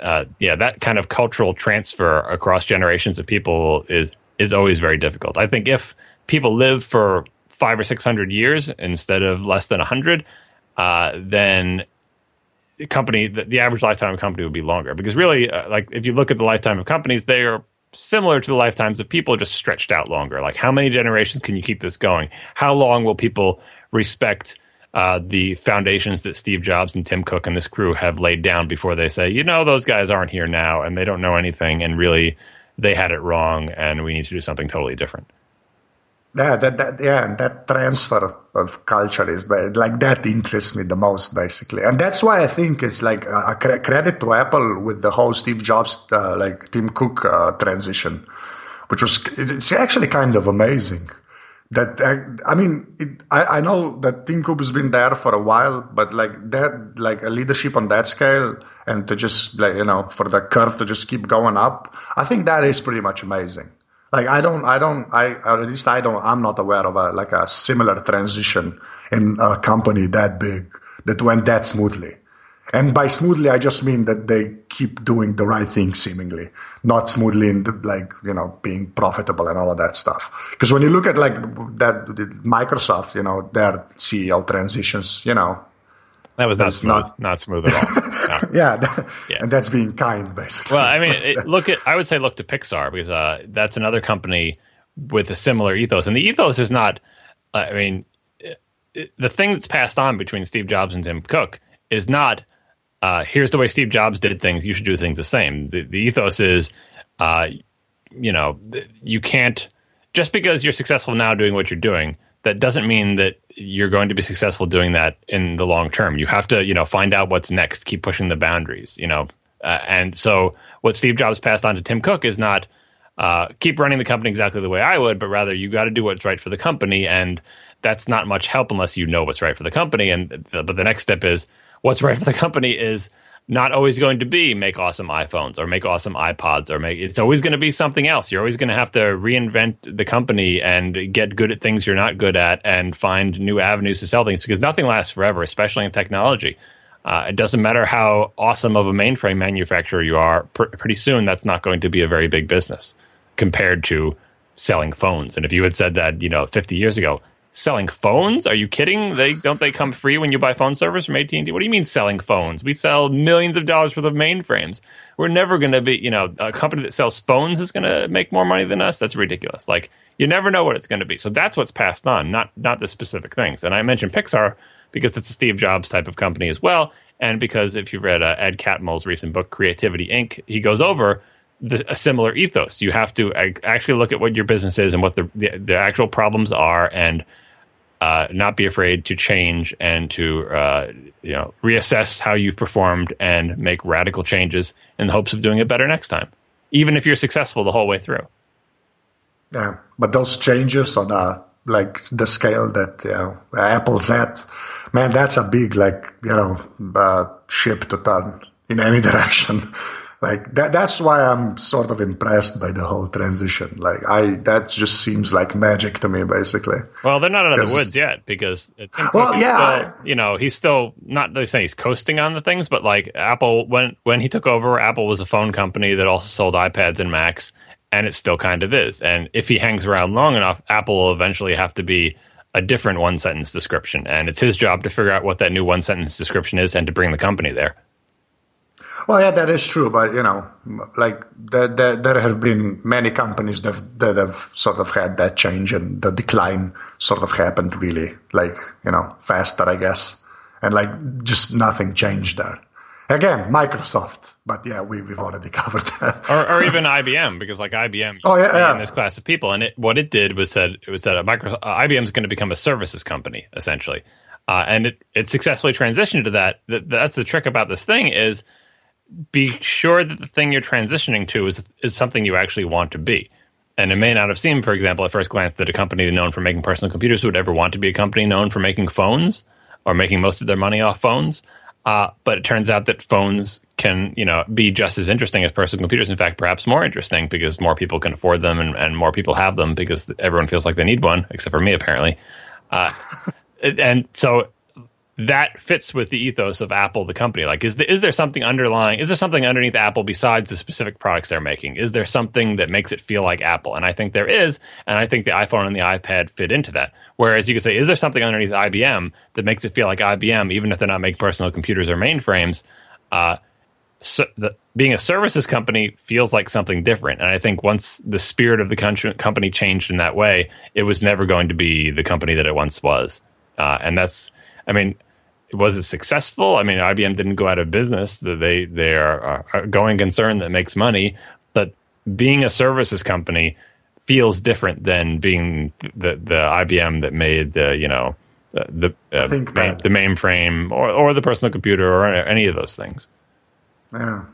uh, yeah, that kind of cultural transfer across generations of people is is always very difficult. I think if people live for five or six hundred years instead of less than a hundred, uh, then the company the, the, average lifetime of a company would be longer. Because really, uh, like if you look at the lifetime of companies, they are similar to the lifetimes of people, just stretched out longer. Like how many generations can you keep this going? How long will people respect? Uh, the foundations that Steve Jobs and Tim Cook and this crew have laid down before they say, you know, those guys aren't here now and they don't know anything and really they had it wrong and we need to do something totally different yeah that, that yeah that transfer of culture is like that interests me the most basically and that's why i think it's like a credit to apple with the whole steve jobs uh, like tim cook uh, transition which was it's actually kind of amazing that I mean, it, I, I know that Tim Cook has been there for a while, but like that, like a leadership on that scale, and to just like you know, for the curve to just keep going up, I think that is pretty much amazing. Like I don't, I don't, I at least I don't, I'm not aware of a like a similar transition in a company that big that went that smoothly. And by smoothly, I just mean that they keep doing the right thing, seemingly, not smoothly in the, like you know being profitable and all of that stuff. Because when you look at like that Microsoft, you know their CEO transitions, you know that was not smooth. Not, not smooth at all. No. yeah, that, yeah, and that's being kind, basically. Well, I mean, it, look at. I would say look to Pixar because uh, that's another company with a similar ethos, and the ethos is not. Uh, I mean, it, it, the thing that's passed on between Steve Jobs and Tim Cook is not. Uh, here's the way Steve Jobs did things. You should do things the same. The, the ethos is, uh, you know, you can't just because you're successful now doing what you're doing that doesn't mean that you're going to be successful doing that in the long term. You have to, you know, find out what's next, keep pushing the boundaries, you know. Uh, and so what Steve Jobs passed on to Tim Cook is not uh, keep running the company exactly the way I would, but rather you got to do what's right for the company, and that's not much help unless you know what's right for the company. And the, but the next step is what's right for the company is not always going to be make awesome iPhones or make awesome iPods or make it's always going to be something else. You're always going to have to reinvent the company and get good at things you're not good at and find new avenues to sell things because nothing lasts forever, especially in technology. Uh, it doesn't matter how awesome of a mainframe manufacturer you are. Pr- pretty soon, that's not going to be a very big business compared to selling phones. And if you had said that, you know, 50 years ago, selling phones? Are you kidding? They don't they come free when you buy phone service from AT and T? What do you mean selling phones? We sell millions of dollars worth of mainframes. We're never going to be, you know, a company that sells phones is going to make more money than us. That's ridiculous. Like you never know what it's going to be. So that's what's passed on, not not the specific things. And I mentioned Pixar because it's a Steve Jobs type of company as well, and because if you read uh, Ed Catmull's recent book Creativity Inc., he goes over. The, a similar ethos. You have to actually look at what your business is and what the, the, the actual problems are, and uh, not be afraid to change and to uh, you know reassess how you've performed and make radical changes in the hopes of doing it better next time, even if you're successful the whole way through. Yeah, but those changes on a like the scale that you know, Apple's at, man, that's a big like you know uh, ship to turn in any direction like that that's why i'm sort of impressed by the whole transition. Like i that just seems like magic to me basically. Well they're not out of the woods yet because well yeah still, you know he's still not they say he's coasting on the things but like apple when when he took over apple was a phone company that also sold ipads and macs and it still kind of is. And if he hangs around long enough apple will eventually have to be a different one sentence description. And it's his job to figure out what that new one sentence description is and to bring the company there well, yeah, that is true, but you know, like there, there, there have been many companies that that have sort of had that change and the decline sort of happened really like you know faster, I guess, and like just nothing changed there. Again, Microsoft, but yeah, we, we've already covered that. or, or even IBM, because like IBM, oh yeah, yeah. in this class of people, and it, what it did was that it was that a micro, uh, IBM is going to become a services company essentially, uh, and it it successfully transitioned to that. that. That's the trick about this thing is be sure that the thing you're transitioning to is is something you actually want to be. And it may not have seemed, for example, at first glance, that a company known for making personal computers would ever want to be a company known for making phones or making most of their money off phones. Uh, but it turns out that phones can, you know, be just as interesting as personal computers. In fact, perhaps more interesting because more people can afford them and, and more people have them because everyone feels like they need one, except for me, apparently. Uh, and so that fits with the ethos of Apple, the company. Like, is the, is there something underlying? Is there something underneath Apple besides the specific products they're making? Is there something that makes it feel like Apple? And I think there is, and I think the iPhone and the iPad fit into that. Whereas you could say, is there something underneath IBM that makes it feel like IBM, even if they're not making personal computers or mainframes? Uh, so the, being a services company feels like something different. And I think once the spirit of the country, company changed in that way, it was never going to be the company that it once was. Uh, and that's, I mean, was it successful? I mean, IBM didn't go out of business. They they are a going concern that makes money, but being a services company feels different than being the the IBM that made the you know the the, uh, main, the mainframe or or the personal computer or any of those things. Yeah.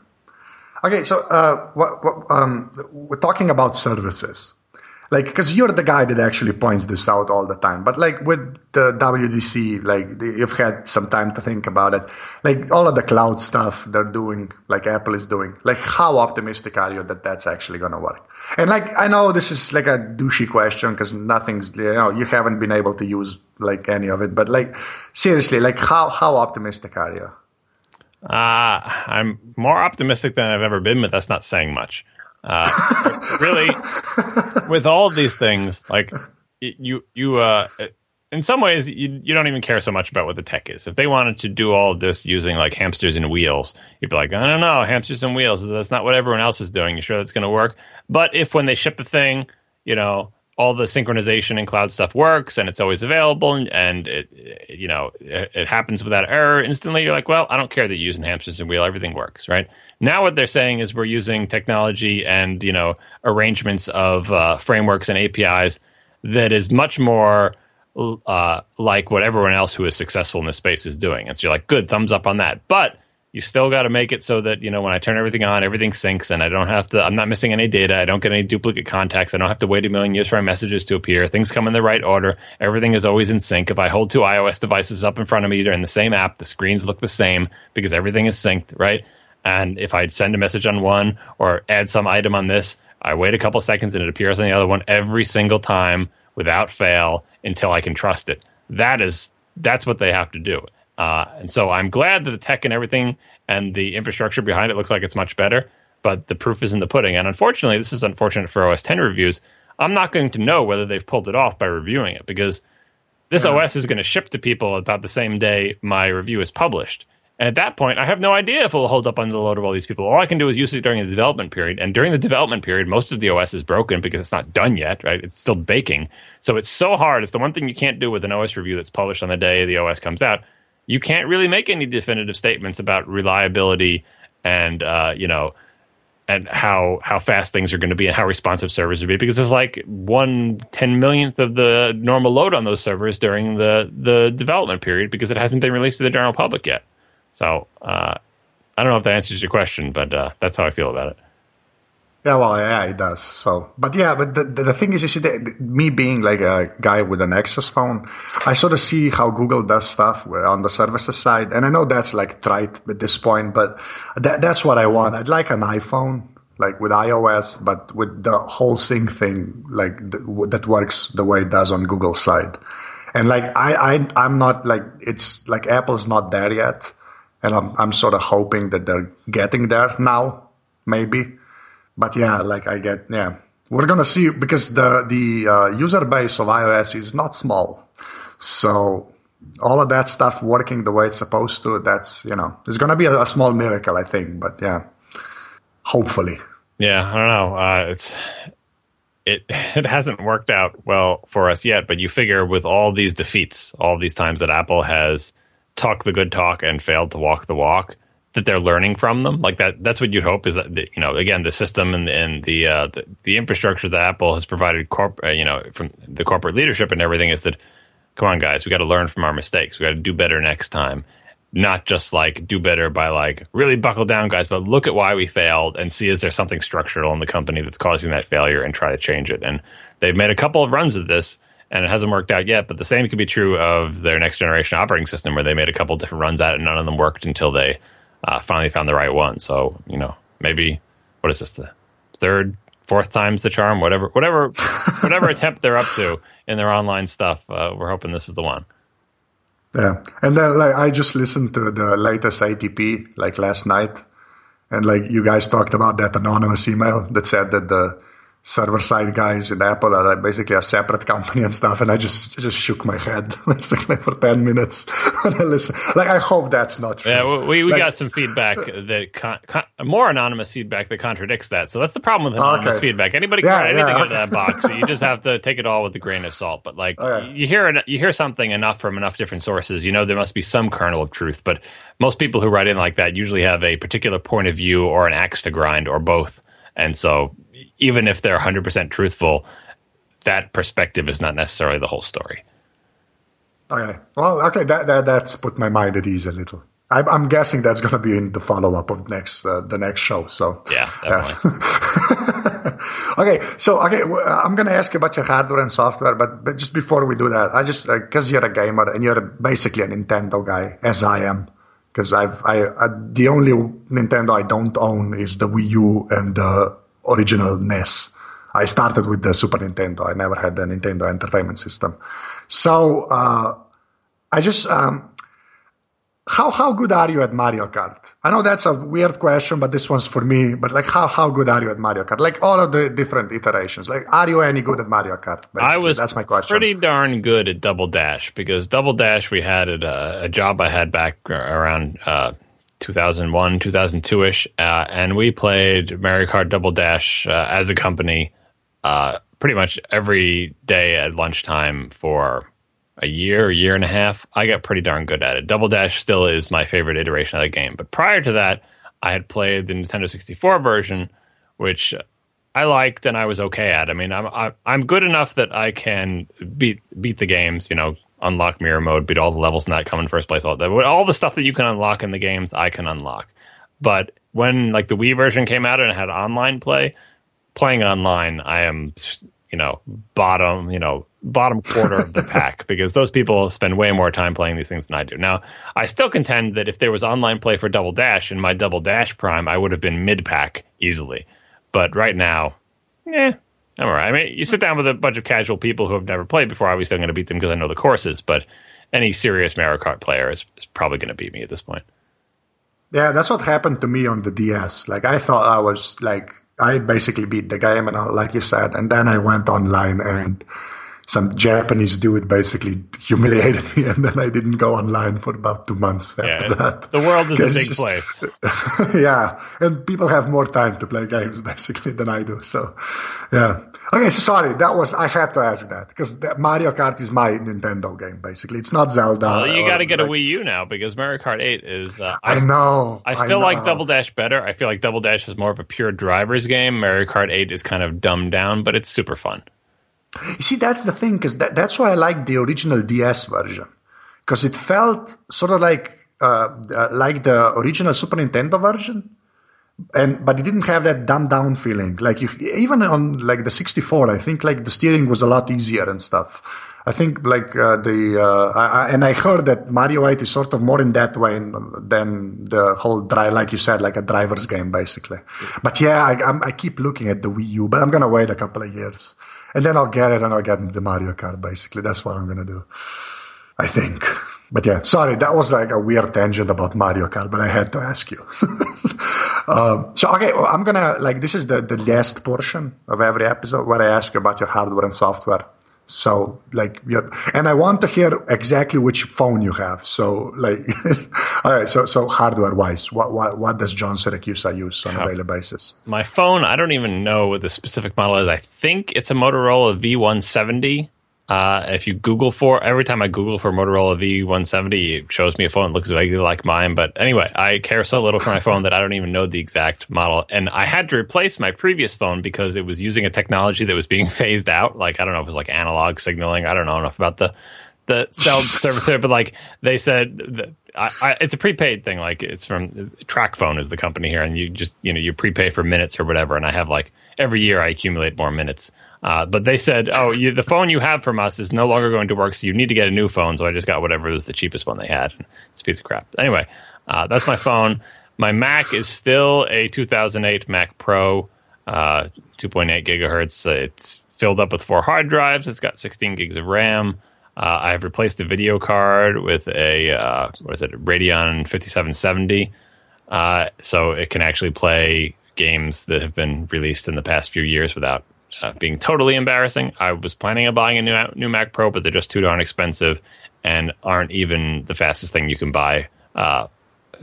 Okay, so uh, what, what, um, we're talking about services like because you're the guy that actually points this out all the time. But like with the WWDC like you've had some time to think about it. Like all of the cloud stuff they're doing like apple is doing like how optimistic are you that that's actually going to work? And like i know this is like a douchey question because nothing's you know you haven't been able to use like any of it. But like seriously like how how optimistic are you? Uh, I'm more optimistic than I've ever been, but that's not saying much. Uh, really, with all of these things, like you, you, uh, in some ways, you, you don't even care so much about what the tech is. If they wanted to do all of this using like hamsters and wheels, you'd be like, I don't know, hamsters and wheels. That's not what everyone else is doing. You sure that's going to work? But if when they ship the thing, you know, all the synchronization and cloud stuff works and it's always available and, and it, it, you know it, it, happens without error instantly you're like well i don't care that you're using hamsters and wheel everything works right now, what they're saying is we're using technology and you know arrangements of uh, frameworks and APIs that is much more uh, like what everyone else who is successful in this space is doing. And so you're like, good, thumbs up on that. But you still got to make it so that you know when I turn everything on, everything syncs, and I don't have to. I'm not missing any data. I don't get any duplicate contacts. I don't have to wait a million years for my messages to appear. Things come in the right order. Everything is always in sync. If I hold two iOS devices up in front of me, they're in the same app. The screens look the same because everything is synced, right? And if I send a message on one or add some item on this, I wait a couple seconds and it appears on the other one every single time without fail until I can trust it. That is that's what they have to do. Uh, and so I'm glad that the tech and everything and the infrastructure behind it looks like it's much better. But the proof is in the pudding. And unfortunately, this is unfortunate for OS X reviews. I'm not going to know whether they've pulled it off by reviewing it because this yeah. OS is going to ship to people about the same day my review is published. And at that point, I have no idea if it will hold up under the load of all these people. All I can do is use it during the development period. And during the development period, most of the OS is broken because it's not done yet, right? It's still baking. So it's so hard. It's the one thing you can't do with an OS review that's published on the day the OS comes out. You can't really make any definitive statements about reliability and, uh, you know, and how how fast things are going to be and how responsive servers will be because it's like one ten millionth of the normal load on those servers during the the development period because it hasn't been released to the general public yet. So uh, I don't know if that answers your question, but uh, that's how I feel about it. Yeah, well, yeah, it does. So, but yeah, but the, the, thing is, is that me being like a guy with an Nexus phone, I sort of see how Google does stuff on the services side, and I know that's like trite at this point, but that, that's what I want. I'd like an iPhone, like with iOS, but with the whole sync thing, like that works the way it does on Google side. And like I, I, I'm not like it's like Apple's not there yet and I'm I'm sort of hoping that they're getting there now, maybe. But yeah, like I get yeah, we're gonna see because the the uh, user base of iOS is not small, so all of that stuff working the way it's supposed to. That's you know, it's gonna be a, a small miracle, I think. But yeah, hopefully. Yeah, I don't know. Uh, it's it it hasn't worked out well for us yet, but you figure with all these defeats, all these times that Apple has talked the good talk and failed to walk the walk, that they're learning from them. Like that, that's what you'd hope is that you know, again, the system and and the uh, the, the infrastructure that Apple has provided, corp, uh, you know, from the corporate leadership and everything is that, come on, guys, we got to learn from our mistakes. We got to do better next time. Not just like do better by like really buckle down, guys, but look at why we failed and see is there something structural in the company that's causing that failure and try to change it. And they've made a couple of runs at this and it hasn't worked out yet. But the same could be true of their next generation operating system, where they made a couple different runs at it, and none of them worked until they uh, finally found the right one. So you know, maybe what is this the third, fourth time's the charm? Whatever, whatever, whatever attempt they're up to in their online stuff, uh, we're hoping this is the one. Yeah, and then like I just listened to the latest ATP like last night, and like you guys talked about that anonymous email that said that the server side guys in Apple are basically a separate company and stuff. And I just just shook my head basically for ten minutes when I listen. Like I hope that's not true. Yeah, we we like, got some feedback that con- con- more anonymous feedback that contradicts that. So that's the problem with anonymous okay. feedback. Anybody can yeah, write anything yeah, okay. out of that box. So you just have to take it all with a grain of salt. But like okay. you hear you hear something enough from enough different sources, you know there must be some kernel of truth. But most people who write in like that usually have a particular point of view or an axe to grind or both. And so even if they're 100% truthful, that perspective is not necessarily the whole story. Okay. Well, okay, that, that that's put my mind at ease a little. I, am guessing that's going to be in the follow up of next uh, the next show. So yeah, okay, so okay, I'm going to ask you about your hardware and software, but, but just before we do that, I just because uh, you're a gamer and you're basically a Nintendo guy, as I am. Because I've I, I the only Nintendo I don't own is the Wii U and the original NES. I started with the Super Nintendo. I never had the Nintendo Entertainment System. So uh, I just um, how how good are you at Mario Kart? I know that's a weird question, but this one's for me. But like, how how good are you at Mario Kart? Like all of the different iterations. Like, are you any good at Mario Kart? Basically? I was. That's my question. Pretty darn good at Double Dash because Double Dash we had at a, a job I had back around uh, 2001, 2002 ish, uh, and we played Mario Kart Double Dash uh, as a company uh, pretty much every day at lunchtime for a year, a year and a half. I got pretty darn good at it. Double Dash still is my favorite iteration of the game, but prior to that, I had played the Nintendo 64 version, which I liked and I was okay at. I mean, I'm I'm good enough that I can beat beat the games, you know, unlock mirror mode, beat all the levels in that, come in first place, all that. All the stuff that you can unlock in the games, I can unlock. But when like the Wii version came out and it had online play, playing online, I am you know bottom you know bottom quarter of the pack because those people spend way more time playing these things than I do. Now, I still contend that if there was online play for Double Dash in my Double Dash Prime, I would have been mid pack easily. But right now, yeah, all right. I mean, you sit down with a bunch of casual people who have never played before. Obviously, I'm going to beat them because I know the courses. But any serious Mario Kart player is, is probably going to beat me at this point. Yeah, that's what happened to me on the DS. Like I thought I was like I basically beat the game, and like you said, and then I went online and some Japanese dude basically humiliated me, and then I didn't go online for about two months after yeah, that. The world is a big just, place. yeah, and people have more time to play games basically than I do. So, yeah. Okay, so sorry, that was I had to ask that because Mario Kart is my Nintendo game basically. It's not Zelda. Well, you got to get like, a Wii U now because Mario Kart Eight is. Uh, I, I, know. I still I know. like Double Dash better. I feel like Double Dash is more of a pure driver's game. Mario Kart Eight is kind of dumbed down, but it's super fun. You see, that's the thing, because that, that's why I like the original DS version, because it felt sort of like uh, uh, like the original Super Nintendo version, and but it didn't have that dumbed down feeling. Like you, even on like the 64, I think like the steering was a lot easier and stuff. I think like uh, the uh, I, and I heard that Mario 8 is sort of more in that way than the whole drive, like you said, like a driver's game basically. But yeah, I, I keep looking at the Wii U, but I'm gonna wait a couple of years and then I'll get it and I'll get the Mario Kart. Basically, that's what I'm gonna do. I think. But yeah, sorry, that was like a weird tangent about Mario Kart, but I had to ask you. um, so okay, well, I'm gonna like this is the the last portion of every episode where I ask you about your hardware and software. So like, yeah, and I want to hear exactly which phone you have. So like, all right. So so hardware wise, what what what does John Siracusa use on a daily basis? My phone, I don't even know what the specific model is. I think it's a Motorola V170. Uh, if you Google for every time I Google for Motorola V170, it shows me a phone that looks vaguely like mine. But anyway, I care so little for my phone that I don't even know the exact model. And I had to replace my previous phone because it was using a technology that was being phased out. Like I don't know if it was like analog signaling. I don't know enough about the the cell service there, but like they said, that I, I, it's a prepaid thing. Like it's from TracFone is the company here, and you just you know you prepay for minutes or whatever. And I have like every year I accumulate more minutes. Uh, but they said, oh, you, the phone you have from us is no longer going to work, so you need to get a new phone. So I just got whatever was the cheapest one they had. It's a piece of crap. Anyway, uh, that's my phone. My Mac is still a 2008 Mac Pro, uh, 2.8 gigahertz. It's filled up with four hard drives. It's got 16 gigs of RAM. Uh, I've replaced the video card with a uh, what is it, Radeon 5770, uh, so it can actually play games that have been released in the past few years without uh, being totally embarrassing. I was planning on buying a new new Mac Pro, but they're just too darn expensive and aren't even the fastest thing you can buy uh,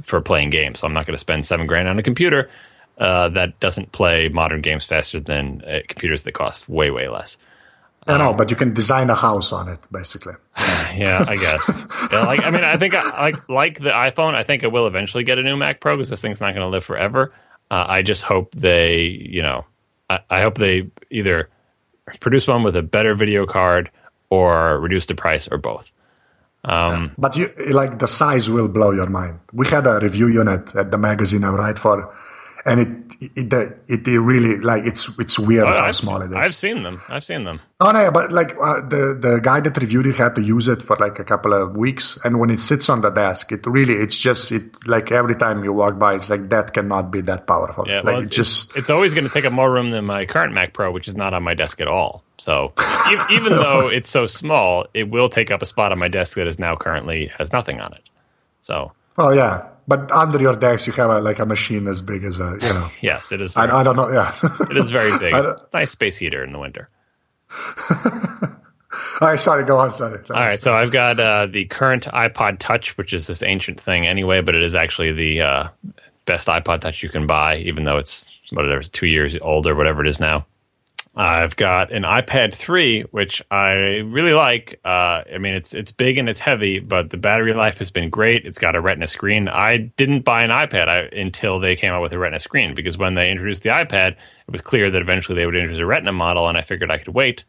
for playing games. So I'm not going to spend seven grand on a computer uh, that doesn't play modern games faster than computers that cost way way less. I know, um, but you can design a house on it, basically. yeah, I guess. yeah, like, I mean, I think, I, like, like the iPhone, I think I will eventually get a new Mac Pro because this thing's not going to live forever. Uh, I just hope they, you know, I, I, hope they either produce one with a better video card or reduce the price or both. Um, yeah, but you like the size will blow your mind. We had a review unit at the magazine I write for and it it, it, it really like it's it's weird oh, how I've, small it is. I've seen them. I've seen them. Oh no, but like uh, the the guy that reviewed it had to use it for like a couple of weeks, and when it sits on the desk, it really it's just it like every time you walk by, it's like that cannot be that powerful. Yeah, like well, it's, just it's always going to take up more room than my current Mac Pro, which is not on my desk at all. So even though it's so small, it will take up a spot on my desk that is now currently has nothing on it. So. Oh yeah, but under your desk, you have a, like a machine as big as a, you know. yes, it is. I, I, don't know. Yeah, it is very big. nice space heater in the winter. All right, sorry, go on. Sorry. All right, so I've got uh, the current iPod Touch, which is this ancient thing anyway, but it is actually the uh, best iPod Touch you can buy, even though it's whatever, two years old or whatever it is now. I've got an iPad 3, which I really like. Uh, I mean, it's it's big and it's heavy, but the battery life has been great. It's got a Retina screen. I didn't buy an iPad I, until they came out with a Retina screen because when they introduced the iPad, it was clear that eventually they would introduce a Retina model, and I figured I could wait.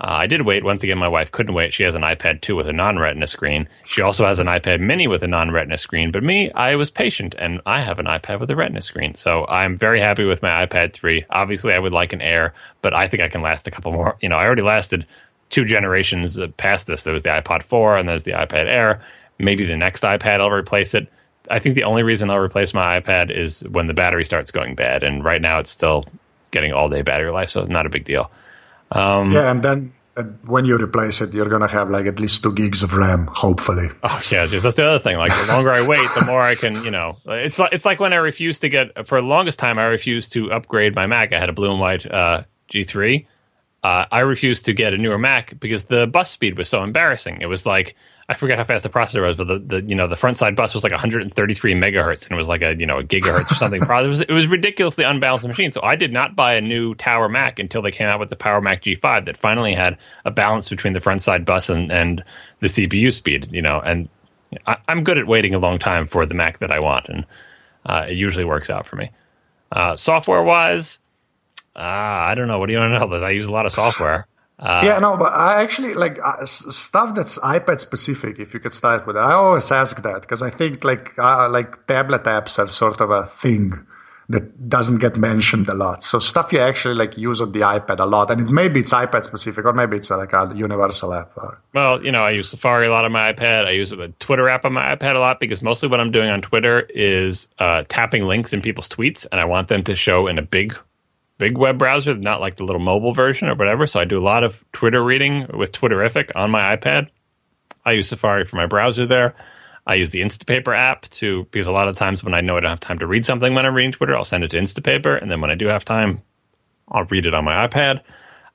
Uh, I did wait. Once again, my wife couldn't wait. She has an iPad 2 with a non retina screen. She also has an iPad mini with a non retina screen. But me, I was patient and I have an iPad with a retina screen. So I'm very happy with my iPad 3. Obviously, I would like an Air, but I think I can last a couple more. You know, I already lasted two generations past this. There was the iPad 4 and there's the iPad Air. Maybe the next iPad I'll replace it. I think the only reason I'll replace my iPad is when the battery starts going bad. And right now it's still getting all day battery life, so not a big deal. Um, yeah, and then uh, when you replace it, you're gonna have like at least two gigs of RAM, hopefully. Oh yeah, just that's the other thing. Like the longer I wait, the more I can, you know. It's like it's like when I refused to get for the longest time, I refused to upgrade my Mac. I had a blue and white uh, G3. Uh, I refused to get a newer Mac because the bus speed was so embarrassing. It was like I forget how fast the processor was, but the, the you know the front side bus was like 133 megahertz, and it was like a you know a gigahertz or something. it was it was ridiculously unbalanced machine. So I did not buy a new Tower Mac until they came out with the Power Mac G5 that finally had a balance between the front side bus and and the CPU speed. You know, and I, am good at waiting a long time for the Mac that I want, and uh, it usually works out for me. Uh, software wise, uh, I don't know. What do you want to know? I use a lot of software. Uh, yeah, no, but I actually like uh, stuff that's iPad specific. If you could start with it, I always ask that because I think like uh, like tablet apps are sort of a thing that doesn't get mentioned a lot. So stuff you actually like use on the iPad a lot, and it, maybe it's iPad specific, or maybe it's like a universal app. Or... Well, you know, I use Safari a lot on my iPad. I use a Twitter app on my iPad a lot because mostly what I'm doing on Twitter is uh, tapping links in people's tweets, and I want them to show in a big big web browser, not like the little mobile version or whatever. So I do a lot of Twitter reading with Twitterrific on my iPad. I use Safari for my browser there. I use the Instapaper app to because a lot of times when I know I don't have time to read something when I'm reading Twitter, I'll send it to Instapaper, and then when I do have time, I'll read it on my iPad.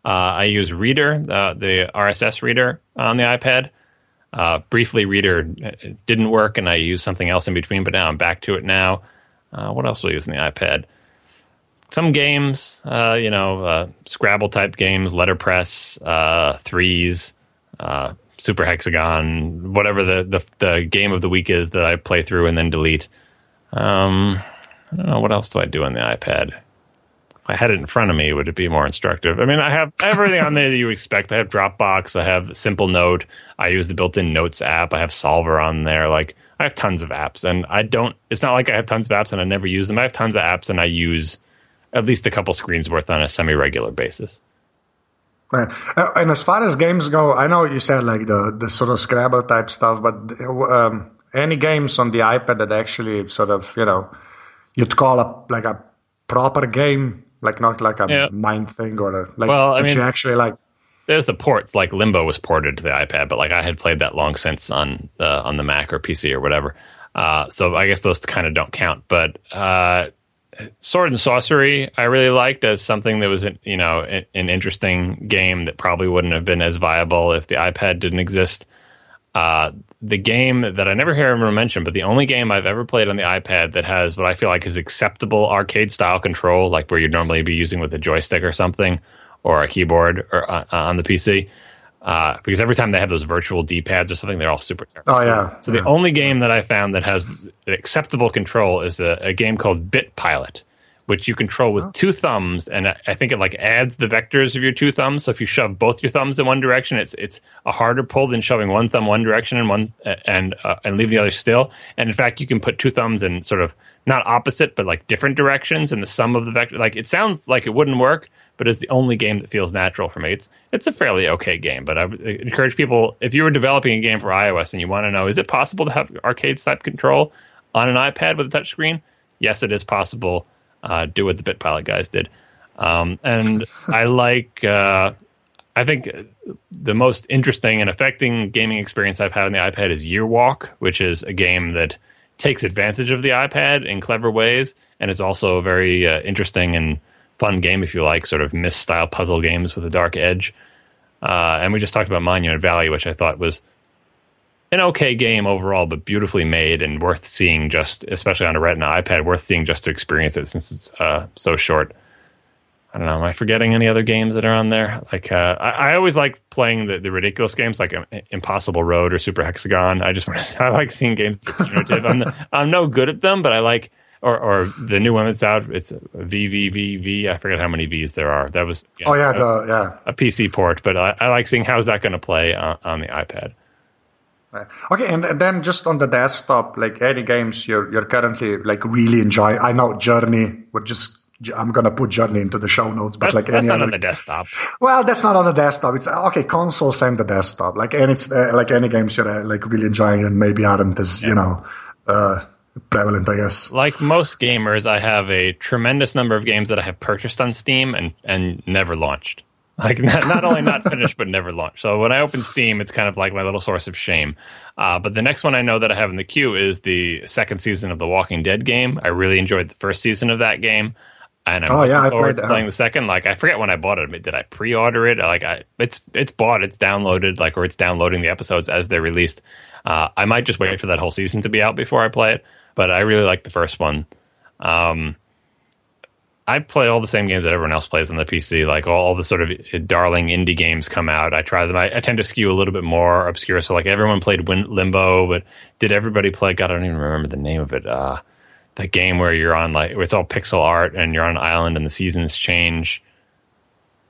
Uh, I use Reeder, uh, the RSS reader on the iPad. Uh, briefly, Reeder didn't work, and I used something else in between, but now I'm back to it now. Uh, what else will I use on the iPad? Some games, uh, you know, uh, Scrabble type games, letterpress, uh, threes, uh, Super Hexagon, whatever the, the the game of the week is that I play through and then delete. Um, I don't know what else do I do on the iPad. If I had it in front of me, would it be more instructive? I mean, I have everything on there that you expect. I have Dropbox, I have Simplenote, I use the built-in Notes app, I have Soulver on there. Like I have tons of apps, and I don't. It's not like I have tons of apps and I never use them. I have tons of apps and I use at least a couple screens worth on a semi-regular basis. Right. Uh, and as far as games go, I know you said like the the sort of Scrabble type stuff, but um, any games on the iPad that actually sort of you know you'd call a like a proper game, like not like a yeah. mind thing or a, like well, I mean, actually like. There's the ports, like Limbo was ported to the iPad, but like I had played that long since on the on the Mac or PC or whatever. Uh, so I guess those kind of don't count. But uh, Sword and Sorcery, I really liked as something that was, you know, an, interesting game that probably wouldn't have been as viable if the iPad didn't exist. Uh, the game that I never hear anyone mention, but the only game I've ever played on the iPad that has what I feel like is acceptable arcade style control, like where you'd normally be using with a joystick or something, or a keyboard or uh, on the PC, uh, because every time they have those virtual D pads or something, they're all super. Terrible. Oh yeah. So yeah. the only game that I found that has acceptable control is a, a game called Bit Pilot, which you control with oh. two thumbs, and I think it like adds the vectors of your two thumbs. So if you shove both your thumbs in one direction, it's it's a harder pull than shoving one thumb one direction and one and uh, and leaving the other still. And in fact, you can put two thumbs in sort of not opposite but like different directions, and the sum of the vector. Like it sounds like it wouldn't work, but it's the only game that feels natural for me. It's it's a fairly okay game, but I would encourage people if you were developing a game for iOS and you want to know is it possible to have arcade type control on an iPad with a touchscreen? Yes, it is possible. Uh, do what the BitPilot guys did, um, and I like. Uh, I think the most interesting and affecting gaming experience I've had on the iPad is Year Walk, which is a game that takes advantage of the iPad in clever ways and is also very uh, interesting and fun game if you like, sort of Myst style puzzle games with a dark edge. Uh, and we just talked about Monument Valley, which I thought was an okay game overall, but beautifully made and worth seeing just, especially on a Retina iPad, worth seeing just to experience it since it's uh, so short. I don't know. Am I forgetting any other games that are on there? Like, uh, I, I, always like playing the, the ridiculous games like um, Impossible Road or Super Hexagon. I just want to, I like seeing games that are punitive. I'm, I'm no good at them, but I like or or the new one that's out. It's VVVV. I forget how many V's there are. That was yeah, oh yeah, a, the, yeah, a PC port. But I, I like seeing how's that going to play on, on, the iPad. Okay, and, and then just on the desktop, like any games you're you're currently like really enjoying. I know Journey. We're just I'm gonna put Journey into the show notes, but that's, like that's any not other, on the desktop. Well, that's not on the desktop. It's okay. Console, same the desktop. Like any uh, like any games you're uh, like really enjoying and maybe aren't as yeah. you know uh, prevalent, I guess. Like most gamers, I have a tremendous number of games that I have purchased on Steam and and never launched. Like not, not only not finished, but never launched. So when I open Steam, it's kind of like my little source of shame. Uh, but the next one I know that I have in the queue is the second season of the Walking Dead game. I really enjoyed the first season of that game, and I'm oh, yeah, forward to playing the second. Like I forget when I bought it. Did I pre-order it? Like I, it's it's bought, it's downloaded, like or it's downloading the episodes as they're released. Uh, I might just wait for that whole season to be out before I play it but I really like the first one. Um, I play all the same games that everyone else plays on the PC. Like all, the sort of darling indie games come out. I try them. I, I, tend to skew a little bit more obscure. So like everyone played Win- Limbo, but did everybody play? God, I don't even remember the name of it. Uh, that game where you're on like it's all pixel art and you're on an island and the seasons change.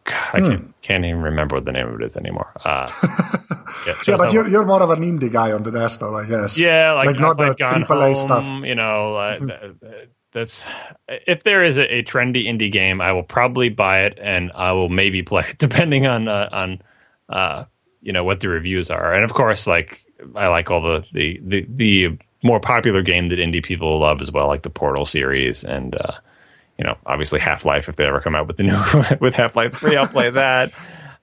I hmm. can't, can't, even remember what the name of it is anymore. Uh, yeah, yeah but you're, you're more of an indie guy on the desktop, I guess. Yeah, like, like not the AAA stuff. You know, uh, mm-hmm. that's if there is a, a, trendy indie game, I will probably buy it and I will maybe play it, depending on uh, on uh, you know what the reviews are. And of course, like I like all the the the, the more popular game that indie people love as well, like the Portal series and uh, you know, obviously Half Life. If they ever come out with the new with Half Life Three, I'll play that.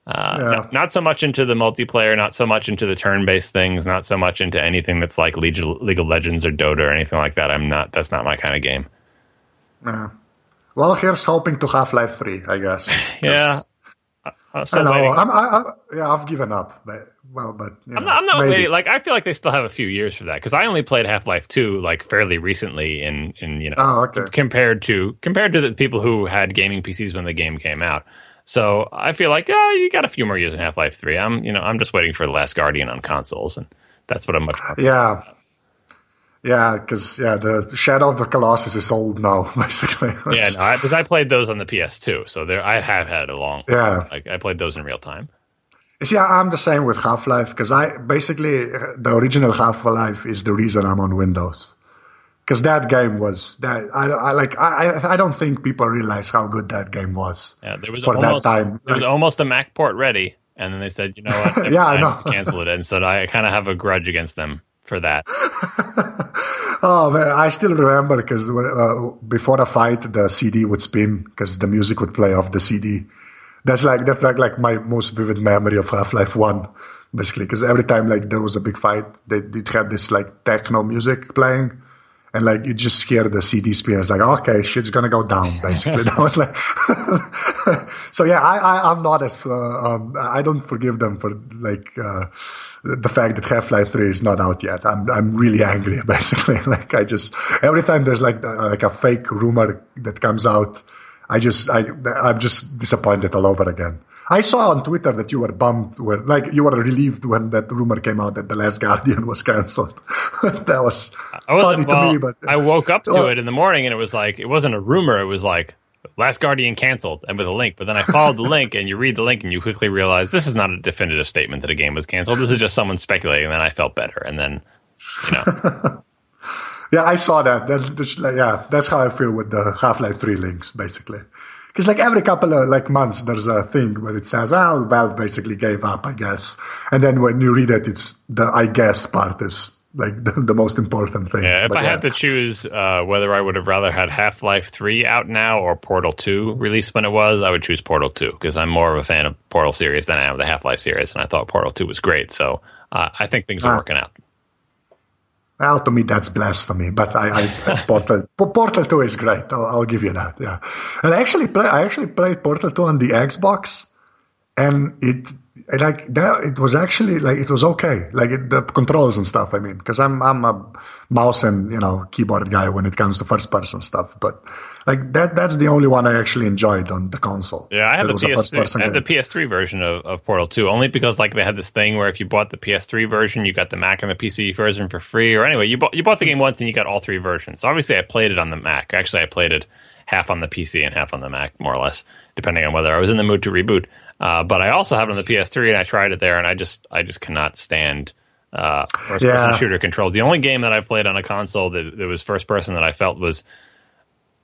Uh, yeah. not, not, so much into the multiplayer, not so much into the turn-based things, not so much into anything that's like League, League of Legends or Dota or anything like that. I'm not. That's not my kind of game. Yeah. Well, here's hoping to Half Life Three, I guess. yeah. I know. I'm, I, I, yeah, I've given up. But, well, but I'm not. I'm not. Like, I feel like they still have a few years for that because I only played Half Life Two like fairly recently. In in you know, oh, okay. compared to compared to the people who had gaming PCs when the game came out. So I feel like, oh, you got a few more years in Half Life Three. I'm, you know, I'm just waiting for the Last Guardian on consoles, and that's what I'm much. More yeah, yeah, because yeah, the Shadow of the Colossus is old now, basically. yeah, because no, I, I, played those on the PS2, so there I have had a long. Yeah, like I played those in real time. See, I'm the same with Half Life because I basically the original Half Life is the reason I'm on Windows because that game was that I, I like I I don't think people realize how good that game was. Yeah, there was for almost, that time. There was almost a Mac port ready, and then they said, you know what? yeah, I know. cancel it, and so I kind of have a grudge against them for that. oh man, I still remember because uh, before the fight, the CD would spin because the music would play off the CD. That's like that's like like my most vivid memory of Half Life One, basically. Because every time like there was a big fight, they it had this like techno music playing and like you just hear the CD spin. It's like, okay, shit's gonna go down. Basically, that was like. so yeah, I, I am not as uh, um, I don't forgive them for like uh, the fact that Half Life Three is not out yet. I'm I'm really angry. Basically, like I just every time there's like uh, like a fake rumor that comes out, I just I I'm just disappointed all over again. I saw on Twitter that you were bummed when, like, you were relieved when that rumor came out that the Last Guardian was canceled. that was funny well, to me. But I woke up to it in the morning and it was like it wasn't a rumor. It was like Last Guardian canceled and with a link. But then I followed the link and you read the link and you quickly realize this is not a definitive statement that a game was canceled. This is just someone speculating. And then I felt better. And then, you know. yeah, I saw that. that. Yeah, that's how I feel with the Half Life 3 links, basically because like every couple of like months there's a thing where it says well valve basically gave up i guess and then when you read it it's the i guess part is like the, the most important thing yeah if but i yeah. had to choose uh, whether i would have rather had half-life 3 out now or portal 2 released when it was i would choose portal 2 because i'm more of a fan of portal series than i am of the half-life series and i thought portal 2 was great so uh, i think things are ah. working out well, to me, that's blasphemy. But I, I Portal Portal Two is great. I'll, I'll, give you that. Yeah, and I actually play. I actually played Portal Two on the Xbox, and it like that. It was actually like it was okay. Like it, the controls and stuff. I mean, because I'm I'm a mouse and you know keyboard guy when it comes to first person stuff. But like that that's the only one I actually enjoyed on the console. Yeah, I have the PS3. I the PS3 version of, of Portal 2 only because like they had this thing where if you bought the PS3 version, you got the Mac and the PC version for free. Or anyway, you bought you bought the game once and you got all three versions. So obviously, I played it on the Mac. Actually, I played it half on the PC and half on the Mac, more or less, depending on whether I was in the mood to reboot. Uh, but I also have it on the PS3 and I tried it there, and I just I just cannot stand uh, first person yeah. shooter controls. The only game that I played on a console that, that was first person that I felt was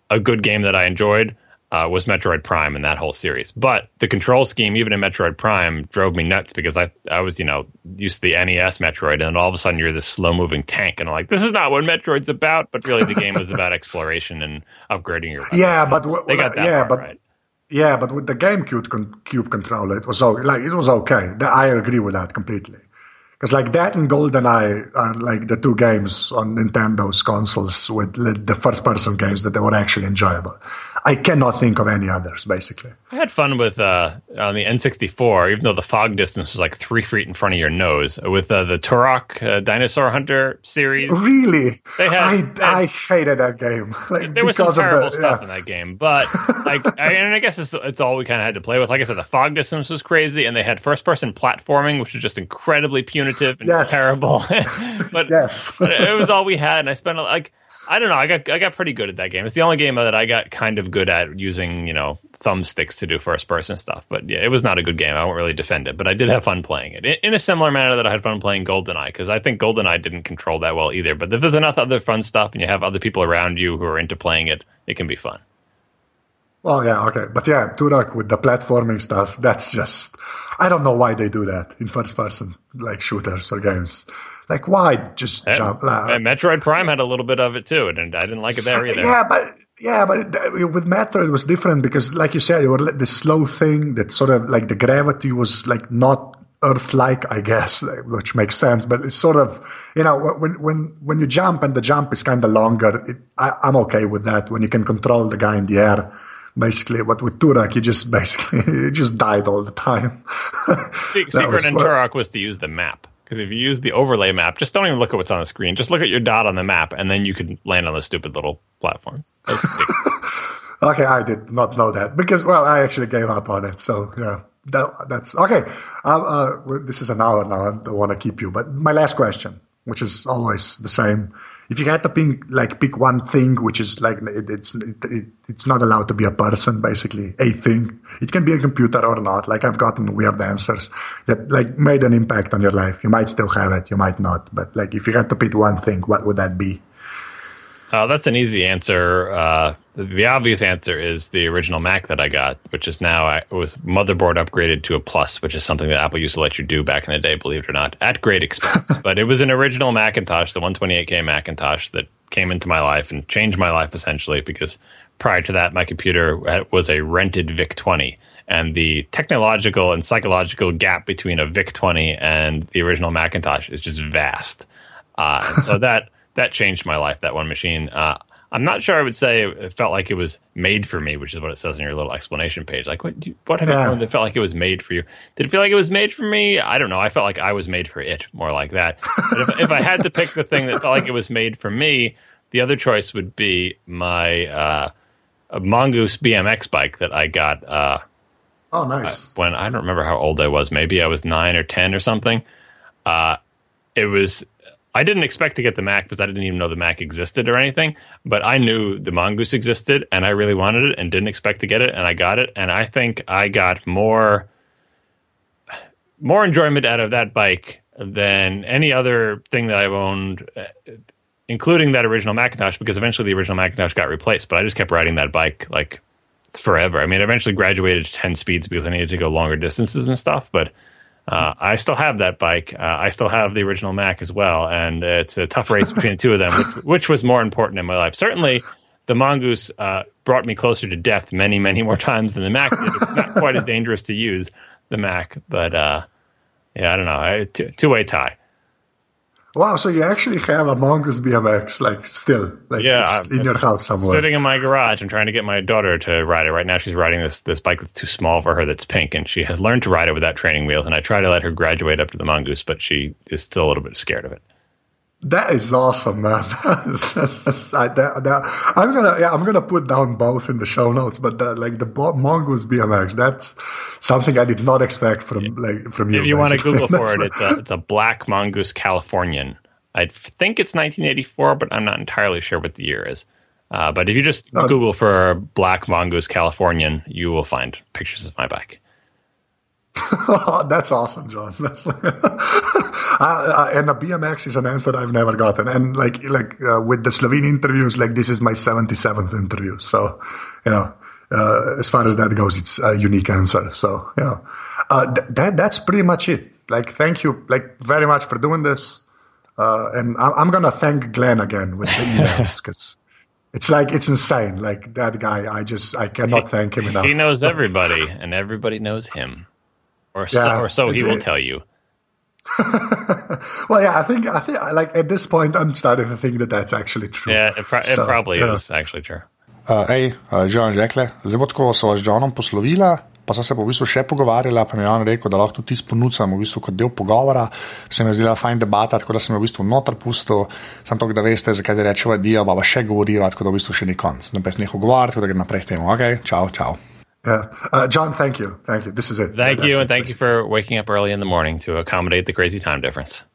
a good game that I enjoyed uh, was Metroid Prime and that whole series. But the control scheme, even in Metroid Prime, drove me nuts because I I was you know used to the NES Metroid, and all of a sudden you're this slow moving tank, and I'm like, this is not what Metroid's about. But really, the game was about exploration and upgrading your. Weapons. Yeah, but w- they got that yeah, but. Right. Yeah, but with the GameCube con- Cube controller, it was like it was okay. I agree with that completely. Because like that and GoldenEye are like the two games on Nintendo's consoles with the first person games that they were actually enjoyable. I cannot think of any others, basically. I had fun with uh, on the N64, even though the fog distance was like three feet in front of your nose, with uh, the Turok uh, Dinosaur Hunter series. Really? Had, I, I hated that game. Like, there was some terrible the, stuff yeah. in that game, but like, I, and I guess it's, it's all we kind of had to play with. Like I said, the fog distance was crazy, and they had first person platforming, which was just incredibly punitive and yes. terrible. but yes, but it was all we had, and I spent like I don't know. I got I got pretty good at that game. It's the only game that I got kind of good at using, you know, thumbsticks to do first person stuff. But yeah, it was not a good game. I won't really defend it, but I did have fun playing it in, in a similar manner that I had fun playing GoldenEye because I think GoldenEye didn't control that well either. But if there's enough other fun stuff and you have other people around you who are into playing it, it can be fun. Well, yeah, okay, but yeah, Turok with the platforming stuff, that's just I don't know why they do that in first person like shooters or games. Like, why just and, jump? and eh, Metroid Prime had a little bit of it too, and I didn't like it there either. Yeah, but yeah, but it, uh, with Metroid it was different because, like you said, you were the slow thing that sort of like the gravity was like not Earth-like, I guess, which makes sense. But it's sort of, you know, when when when you jump and the jump is kind of longer, it, I, I'm okay with that. When you can control the guy in the air, basically. But with Turok, you just basically you just died all the time. Secret in Turok was to use the map. Because if you use the overlay map, just don't even look at what's on the screen. Just look at your dot on the map, and then you can land on those stupid little platforms. Okay, I did not know that because well, I actually gave up on it. So yeah, that, that's okay. Uh, uh, this is an hour now. I don't want to keep you, but my last question, which is always the same. If you had to pick like pick one thing, which is like it, it's it, it's not allowed to be a person, basically a thing. It can be a computer or not. Like I've gotten weird answers that like made an impact on your life. You might still have it, you might not, but like if you had to pick one thing, what would that be? Uh, that's an easy answer. Uh, the, obvious answer is the original Mac that I got, which is now I was motherboard upgraded to a Plus, which is something that Apple used to let you do back in the day, believe it or not, at great expense. but it was an original Macintosh, the 128K Macintosh, that came into my life and changed my life essentially. Because prior to that, my computer was a rented VIC 20, and the technological and psychological gap between a VIC 20 and the original Macintosh is just vast. Uh, and so that that changed my life. That one machine. Uh, I'm not sure I would say it felt like it was made for me, which is what it says in your little explanation page. Like, what, what have you done that felt like it was made for you? Did it feel like it was made for me? I don't know. I felt like I was made for it, more like that. But if, if I had to pick the thing that felt like it was made for me, the other choice would be my uh, Mongoose BMX bike that I got. Uh, oh, nice. Uh, when I don't remember how old I was. Maybe I was nine or ten or something. Uh, it was I didn't expect to get the Mac because I didn't even know the Mac existed or anything. But I knew the Mongoose existed, and I really wanted it, and didn't expect to get it, and I got it, and I think I got more more enjoyment out of that bike than any other thing that I've owned, eh, including that original Macintosh, because eventually the original Macintosh got replaced. But I just kept riding that bike like forever. I mean, I eventually graduated to ten speeds because I needed to go longer distances and stuff, but uh, I still have that bike. Uh, I still have the original Mac as well, and it's a tough race between the two of them, which, which, was more important in my life. Certainly, the Mongoose uh, brought me closer to death many, many more times than the Mac did. It's not quite as dangerous to use the Mac, but uh, yeah, I don't know. Two way tie. Wow, so you actually have a Mongoose BMX, like still, like yeah, in your house somewhere. Sitting in my garage. I'm trying to get my daughter to ride it. Right now, she's riding this this bike that's too small for her. That's pink, and she has learned to ride it without training wheels. And I try to let her graduate up to the Mongoose, but she is still a little bit scared of it. That is awesome, man. that's, that's, I, that, that, I'm gonna, yeah, I'm gonna put down both in the show notes. But the, like the Mongoose BMX, that's something I did not expect from like from you. If you want to Google for it, it's a it's a black Mongoose Californian. I think it's 1984, but I'm not entirely sure what the year is. Uh, but if you just oh. Google for black Mongoose Californian, you will find pictures of my bike. That's awesome, John. That's like, and the BMX is an answer I've never gotten. And like like uh, with the Slovene interviews, like this is my seventy seventh interview. So you know, uh, as far as that goes, it's a unique answer. So you know, uh, th- that that's pretty much it. Like, thank you, like very much for doing this. Uh, and I'm, I'm gonna thank Glenn again with the emails because it's like it's insane. Like that guy, I just I cannot thank him enough. He knows everybody, and everybody knows him or so, yeah, or so he will tell you. well, yeah, I think I think like at this point, I'm starting to think that that's actually true. Yeah, it, pro- so, it probably yeah. is actually true. Uh, ej, uh, Žan Žekle, zdaj bo tako, so vas z Johnom poslovila, pa so se pa v bistvu še pogovarjala, pa mi je on rekel, da lahko tudi ti sponucam v bistvu kot del pogovora. Se mi je zdela fajn debata, tako da sem jo v bistvu noter pustil, sem to, da veste, zakaj ti rečeva, dio, pa še govoriva, tako da v bistvu še ni konc. Zdaj pa jaz neho govoriti, tako da gre naprej temu. Ok, čau, čau. Yeah. Uh, John, thank you. Thank you. This is it. Thank you, and thank you for waking up early in the morning to accommodate the crazy time difference.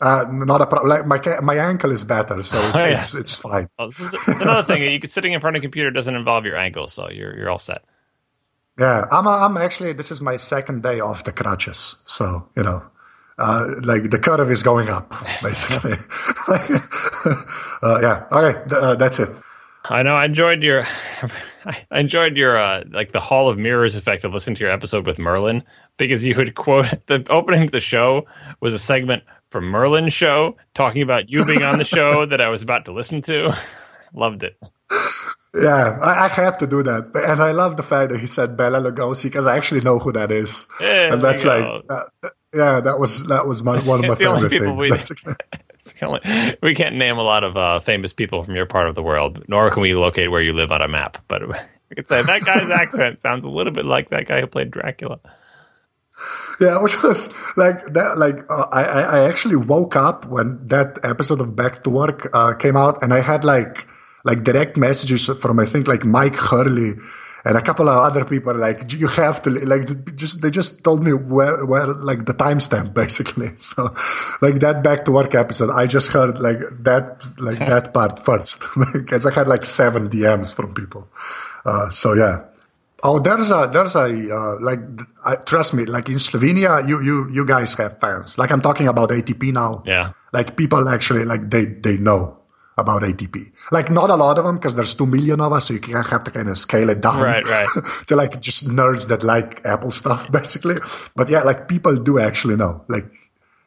Uh, not a problem. Like my my ankle is better, so it's oh, yes. it's, it's, fine. Well, this is another thing. You sitting in front of a computer doesn't involve your ankle, so you're you're all set. Yeah, I'm a, I'm actually this is my second day off the crutches, so you know, uh, like the curve is going up basically. uh, yeah. Okay, uh, that's it. I know. I enjoyed your. I enjoyed your uh, like the Hall of Mirrors effect of listening to your episode with Merlin because you would quote the opening of the show was a segment from Merlin's show talking about you being on the show that I was about to listen to. Loved it. Yeah, I, I had to do that, and I love the fact that he said Bela Lugosi because I actually know who that is, yeah, and that's like, uh, yeah, that was that was my, one of my favorite things. We, of like, we can't name a lot of uh, famous people from your part of the world, nor can we locate where you live on a map. But we could say that guy's accent sounds a little bit like that guy who played Dracula. Yeah, which was like that. Like uh, I, I actually woke up when that episode of Back to Work uh, came out, and I had like like direct messages from I think like Mike Hurley and a couple of other people like you have to like just they just told me where where like the timestamp basically. So like that back to work episode i just heard like that like that part first. Because i had like seven dms from people. Uh, so yeah. Oh there's a there's a uh, like uh, trust me like in slovenia you you you guys have fans. Like i'm talking about atp now. Yeah. Like people actually like they they know about ATP. Like not a lot of them because there's two million of us, so you have to kind of scale it down. Right, right. to like just nerds that like Apple stuff, basically. But yeah, like people do actually know. Like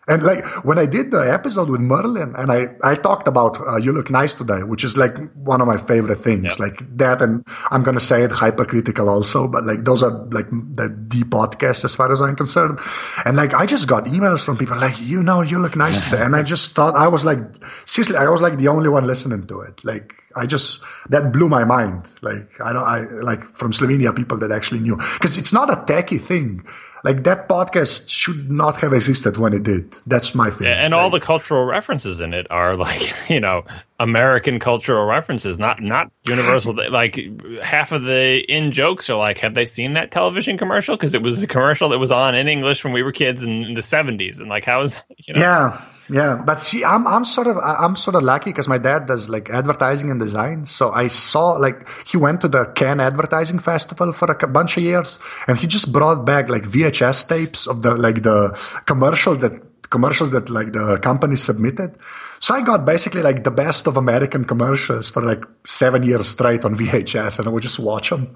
and like when I did the episode with Merlin, and I I talked about uh, "You Look Nice Today," which is like one of my favorite things. Yeah. Like that, and I'm gonna say it hypercritical also, but like those are like the deep podcasts as far as I'm concerned. And like I just got emails from people like, you know, you look nice today, and I just thought I was like, seriously, I was like the only one listening to it. Like I just that blew my mind. Like I don't, I like from Slovenia people that actually knew because it's not a techie thing like that podcast should not have existed when it did. That's my feeling. and all the cultural references in it are like you know American cultural references, not not universal. like half of the in jokes are like, have they seen that television commercial? Because it was a commercial that was on in English when we were kids in, in the seventies, and like how is you know? yeah. Yeah, but see, I'm I'm sort of I'm sort of lucky because my dad does like advertising and design. So I saw like he went to the Cannes Advertising Festival for a bunch of years, and he just brought back like VHS tapes of the like the commercial that commercials that like the company submitted. So I got basically like the best of American commercials for like seven years straight on VHS, and I would just watch them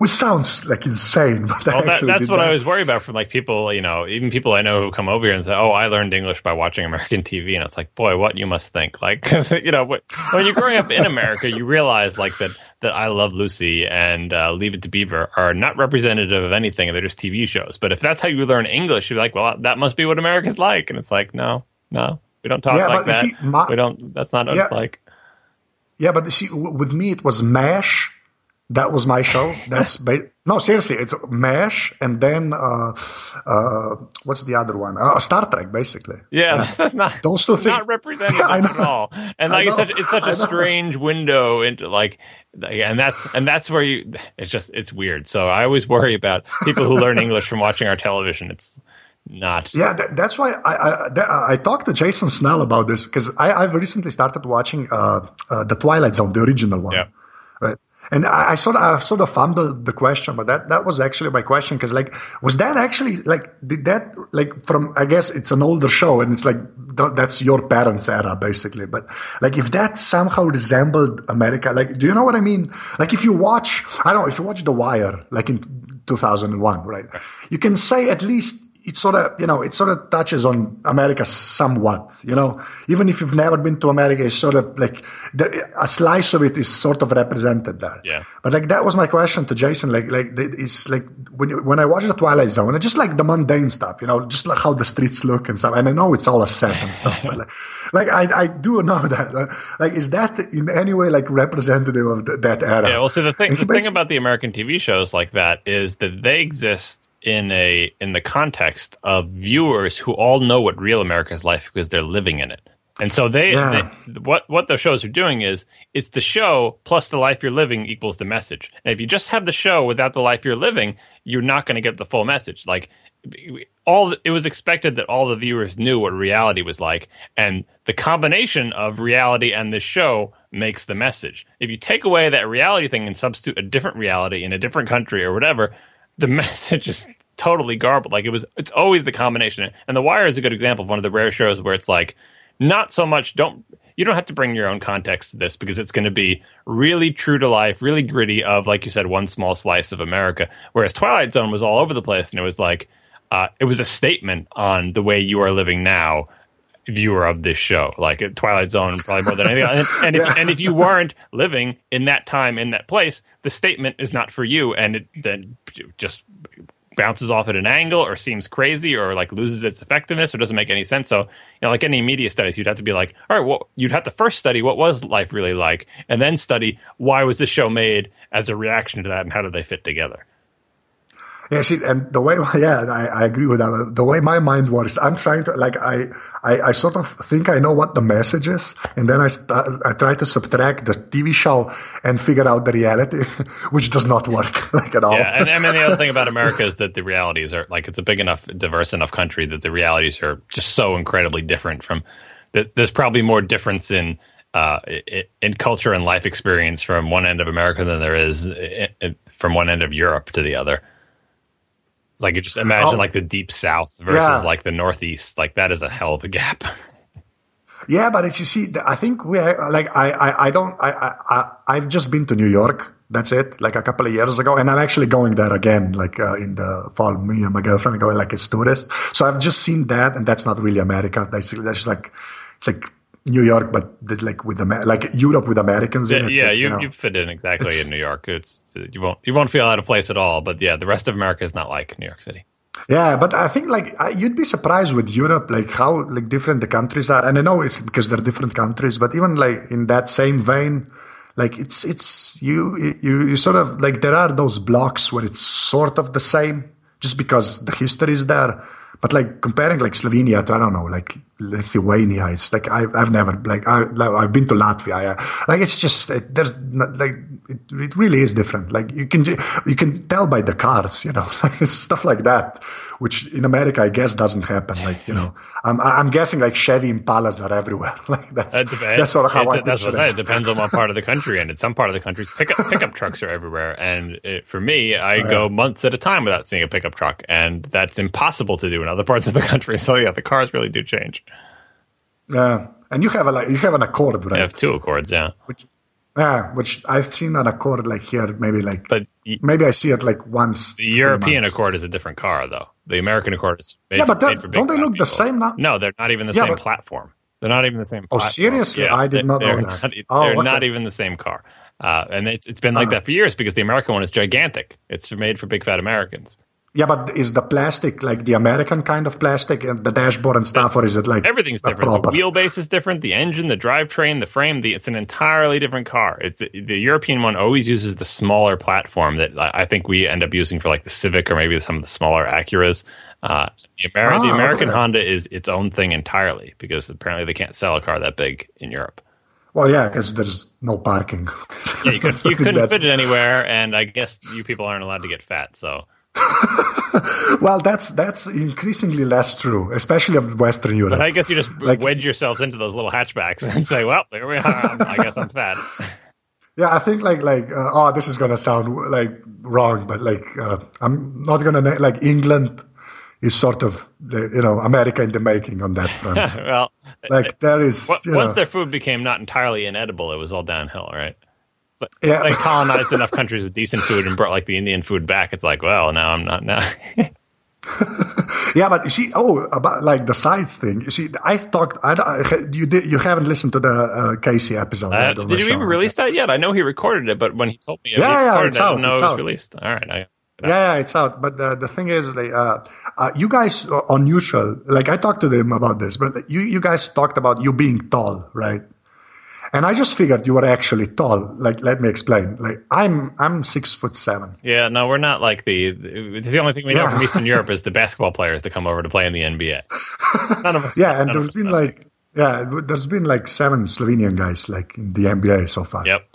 which sounds like insane. But well, that, that's what that. I was worried about from like people, you know, even people I know who come over here and say, "Oh, I learned English by watching American TV," and it's like, boy, what you must think, like, because you know, when you're growing up in America, you realize like that that I Love Lucy and uh, Leave It to Beaver are not representative of anything; they're just TV shows. But if that's how you learn English, you're like, well, that must be what America's like, and it's like, no, no, we don't talk yeah, like that. See, my, we don't. That's not what yeah, it's like. Yeah, but see, with me, it was M*A*S*H that was my show. That's ba- no, seriously. It's M*A*S*H, and then uh, uh, what's the other one? Uh, Star Trek, basically. Yeah, uh, that's not those two things. not representative at all. And like it's such it's such a strange window into like, and that's and that's where you. It's just it's weird. So I always worry about people who learn English from watching our television. It's not. Yeah, that, that's why I, I, I talked to Jason Snell about this because I I've recently started watching uh, uh, the Twilight Zone, the original one. Yeah. Right. And I, I, sort of, I sort of fumbled the question, but that, that was actually my question. Cause like, was that actually like, did that like from, I guess it's an older show and it's like, that's your parents era basically. But like, if that somehow resembled America, like, do you know what I mean? Like, if you watch, I don't know, if you watch The Wire, like in 2001, right? You can say at least it sort of, you know, it sort of touches on America somewhat, you know, even if you've never been to America, it's sort of like the, a slice of it is sort of represented there. Yeah. But like, that was my question to Jason. Like, like, it's like when, when I watch the Twilight Zone, just like the mundane stuff, you know, just like how the streets look and stuff. And I know it's all a set and stuff, but like, like I, I do know that. Uh, like, is that in any way like representative of that era? Yeah. Well, see, the thing, the thing about the American TV shows like that is that they exist in a in the context of viewers who all know what real America's life because they're living in it. And so they, yeah. they, what what the shows are doing is it's the show plus the life you're living equals the message. And if you just have the show without the life you're living, you're not going to get the full message. Like all it was expected that all the viewers knew what reality was like and the combination of reality and the show makes the message. If you take away that reality thing and substitute a different reality in a different country or whatever, the message is totally garbled. Like it was, it's always the combination. And The Wire is a good example of one of the rare shows where it's like not so much. Don't you don't have to bring your own context to this because it's going to be really true to life, really gritty of like you said, one small slice of America. Whereas Twilight Zone was all over the place and it was like uh, it was a statement on the way you are living now viewer of this show. Like Twilight Zone, probably more than anything. And, and, if, and, if, you weren't living in that time in that place, the statement is not for you, and it then just bounces off at an angle or seems crazy or like loses its effectiveness or doesn't make any sense. So, you know, like any media studies, you'd have to be like, all right, well, you'd have to first study what was life really like, and then study why was this show made as a reaction to that, and how do they fit together. Yeah, see, and the way, yeah, I, I agree with that. The way my mind works, I'm trying to, like, I, I, I sort of think I know what the message is, and then I, I try to subtract the TV show and figure out the reality, which does not work, like, at all. Yeah, and, and the other thing about America is that the realities are, like, it's a big enough, diverse enough country that the realities are just so incredibly different from, that there's probably more difference in, uh, in culture and life experience from one end of America than there is from one end of Europe to the other. Like you just imagine oh, like the deep south versus yeah. like the northeast. Like that is a hell of a gap. Yeah, but it's you see, I think we are, like I I, I don't I, I I've just been to New York. That's it, like a couple of years ago, and I'm actually going there again, like uh, in the fall. Me and my girlfriend are going like as tourists. So I've just seen that, and that's not really America. Basically, that's just like it's like New York, but like with Amer- like Europe with Americans yeah, in it. Yeah, you, you, know. you fit in exactly it's, in New York. It's you won't you won't feel out of place at all. But yeah, the rest of America is not like New York City. Yeah, but I think like you'd be surprised with Europe, like how like different the countries are. And I know it's because they're different countries, but even like in that same vein, like it's it's you you you sort of like there are those blocks where it's sort of the same, just because the history is there. But like comparing like Slovenia to I don't know like Lithuania, it's like I, I've never like I I've been to Latvia. I, like it's just it, there's not, like it, it really is different. Like you can you can tell by the cars, you know, like stuff like that, which in America I guess doesn't happen. Like you know, I'm I'm guessing like Chevy Impalas are everywhere. Like that's that that's sort of how it, I that's what I say. It depends on what part of the country, and in some part of the country, pickup pickup trucks are everywhere. And it, for me, I oh, go months at a time without seeing a pickup truck, and that's impossible to do in other parts of the country. So yeah, the cars really do change. Yeah, and you have a like you have an Accord, right? I have two Accords, yeah. Which, yeah, which I've seen an Accord like here, maybe like, but maybe I see it like once. The European Accord is a different car, though. The American Accord is made, yeah, but that, don't they look people. the same now? No, they're not even the yeah, same but, platform. They're not even the same. Oh, platform. seriously? Yeah, I did not know that. Not, oh, they're not even the same car, uh, and it's it's been like uh, that for years because the American one is gigantic. It's made for big fat Americans. Yeah, but is the plastic like the American kind of plastic and the dashboard and stuff, or is it like everything's different? The wheelbase is different, the engine, the drivetrain, the frame. The, it's an entirely different car. It's the European one always uses the smaller platform that I think we end up using for like the Civic or maybe some of the smaller Acuras. Uh, the, ah, the American okay. Honda is its own thing entirely because apparently they can't sell a car that big in Europe. Well, yeah, because there's no parking. yeah, you, could, you couldn't fit it anywhere, and I guess you people aren't allowed to get fat, so. well, that's that's increasingly less true, especially of Western Europe. But I guess you just like, wedge yourselves into those little hatchbacks and say, "Well, there we are. I guess I'm fat." Yeah, I think like like uh, oh, this is gonna sound like wrong, but like uh, I'm not gonna like England is sort of the, you know America in the making on that front. well, like there is once know, their food became not entirely inedible, it was all downhill, right? But yeah. they colonized enough countries with decent food and brought like the Indian food back. It's like, well, now I'm not now. yeah, but you see, oh, about like the sides thing. You see, I've talked. I, you did. You haven't listened to the uh, Casey episode. Uh, did you even release that yet? I know he recorded it, but when he told me, yeah, yeah, it's it, out. I it's it was out. released. All right, I, yeah, yeah, it's out. But uh, the thing is, like, uh, uh, you guys on neutral, like I talked to them about this, but you you guys talked about you being tall, right? And I just figured you were actually tall. Like, let me explain. Like, I'm I'm six foot seven. Yeah, no, we're not like the. The, the only thing we know from Eastern Europe is the basketball players that come over to play in the NBA. None of us. yeah, and there's been like, yeah, there's been like seven Slovenian guys like in the NBA so far. Yep.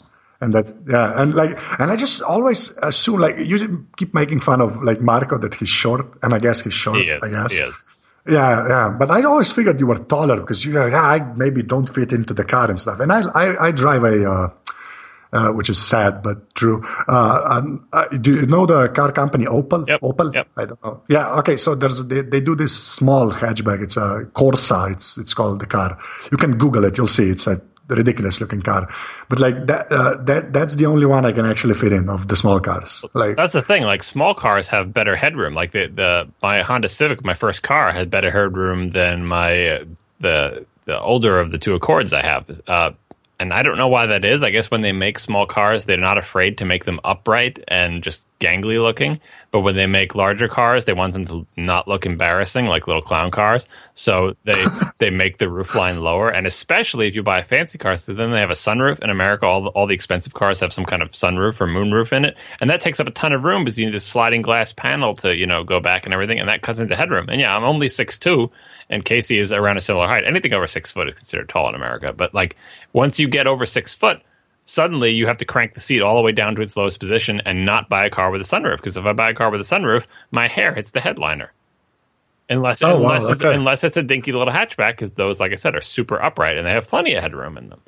And that, yeah, and like, and I just always assume like you keep making fun of like Marco that he's short, and I guess he's short. He is, I guess. He is. Yeah, yeah. But I always figured you were taller because you, yeah, I maybe don't fit into the car and stuff. And I, I, I drive a, uh, uh, which is sad but true. Uh, uh, do you know the car company Opel? Yep. Opel? Yep. I don't know. Yeah. Okay. So there's they, they do this small hatchback. It's a Corsa. It's it's called the car. You can Google it. You'll see. It's a ridiculous looking car. But like that, uh, that that's the only one I can actually fit in of the small cars. Like that's the thing. Like small cars have better headroom. Like the the my Honda Civic, my first car, had better headroom than my uh, the the older of the two Accords I have. Uh, and I don't know why that is. I guess when they make small cars, they're not afraid to make them upright and just gangly looking. But when they make larger cars, they want them to not look embarrassing like little clown cars. So they they make the roof line lower, and especially if you buy a fancy car, so then they have a sunroof. In America, all the, all the expensive cars have some kind of sunroof or moonroof in it, and that takes up a ton of room because you need a sliding glass panel to you know go back and everything, and that cuts into headroom. And yeah, I'm only six two, and Casey is around a similar height. Anything over six foot is considered tall in America, but like once you get over six foot suddenly you have to crank the seat all the way down to its lowest position and not buy a car with a sunroof. Because if I buy a car with a sunroof, my hair hits the headliner. Unless Oh, wow, unless it's, okay. unless it's a dinky little hatchback, because those, like I said, are super upright and they have plenty of headroom in them.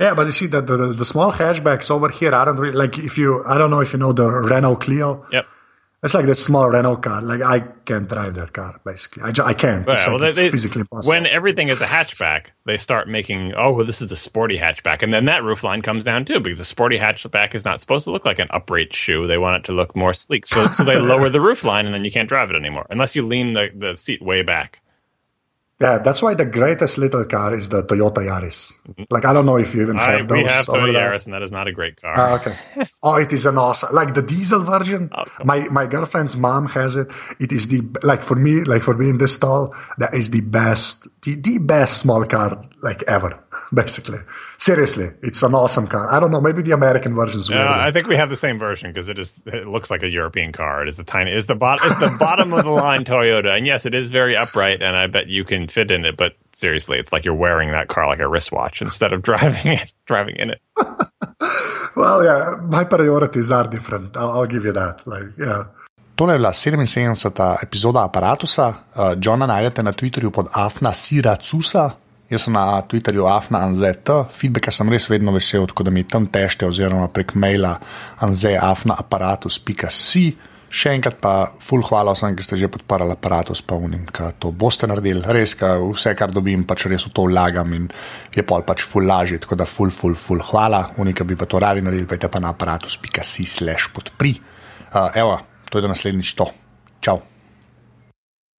Yeah, but you see the, the the small hatchbacks over here. I don't really like if you. I don't know if you know the Renault Clio. Yep. It's like the small Renault car. Like I can't drive that car. Basically, I, ju- I can't. Well, It's, like, they- it's physically impossible. when everything is a hatchback, they start making, oh, well, this is the sporty hatchback. And then that roof line comes down too, because the sporty hatchback is not supposed to look like an upright shoe. They want it to look more sleek. So, so they lower the roof line and then you can't drive it anymore, unless you lean the, the seat way back. Yeah, that's why the greatest little car is the Toyota Yaris. Like I don't know if you even I, have those. we have Toyota. Yaris, and that is not a great car. Ah, okay. Oh, it is an awesome, like the diesel version. Oh, my my girlfriend's mom has it. It is the like for me, like for being this tall, that is the best, the, the best small car like ever. Basically, seriously, it's an awesome car. I don't know, maybe the American version is Uh. I think we have the same version because it is. It looks like a European car. It is the tiny. It's the bottom. It's the bottom of the line Toyota, and yes, it is very upright, and I bet you can fit in it. But seriously, it's like you're wearing that car like a wristwatch instead of driving it. Driving in it. Well, yeah, my priorities are different. I'll, I'll give you that. Like, yeah. Tole je bila 77. epizoda aparata. Uh, Johna najdete na Twitterju pod Afna Siracusa, jaz sem na Twitterju Afna Anzet. Feedbacka sem res vedno vesel, tako da mi tam tešte, oziroma prek maila anzeafnaaparatus.si. Še enkrat pa, full hvala vsem, ki ste že podparali aparatus, pa unim, ki to boste naredili. Res, ka vse, kar dobim, pač res v to vlagam in je pol pač full lažje, tako da full, full, full hvala. Unika bi pa to radi naredili, pa je pa na aparatus.si slash podpri. Uh, evo, to je do naslednjič to.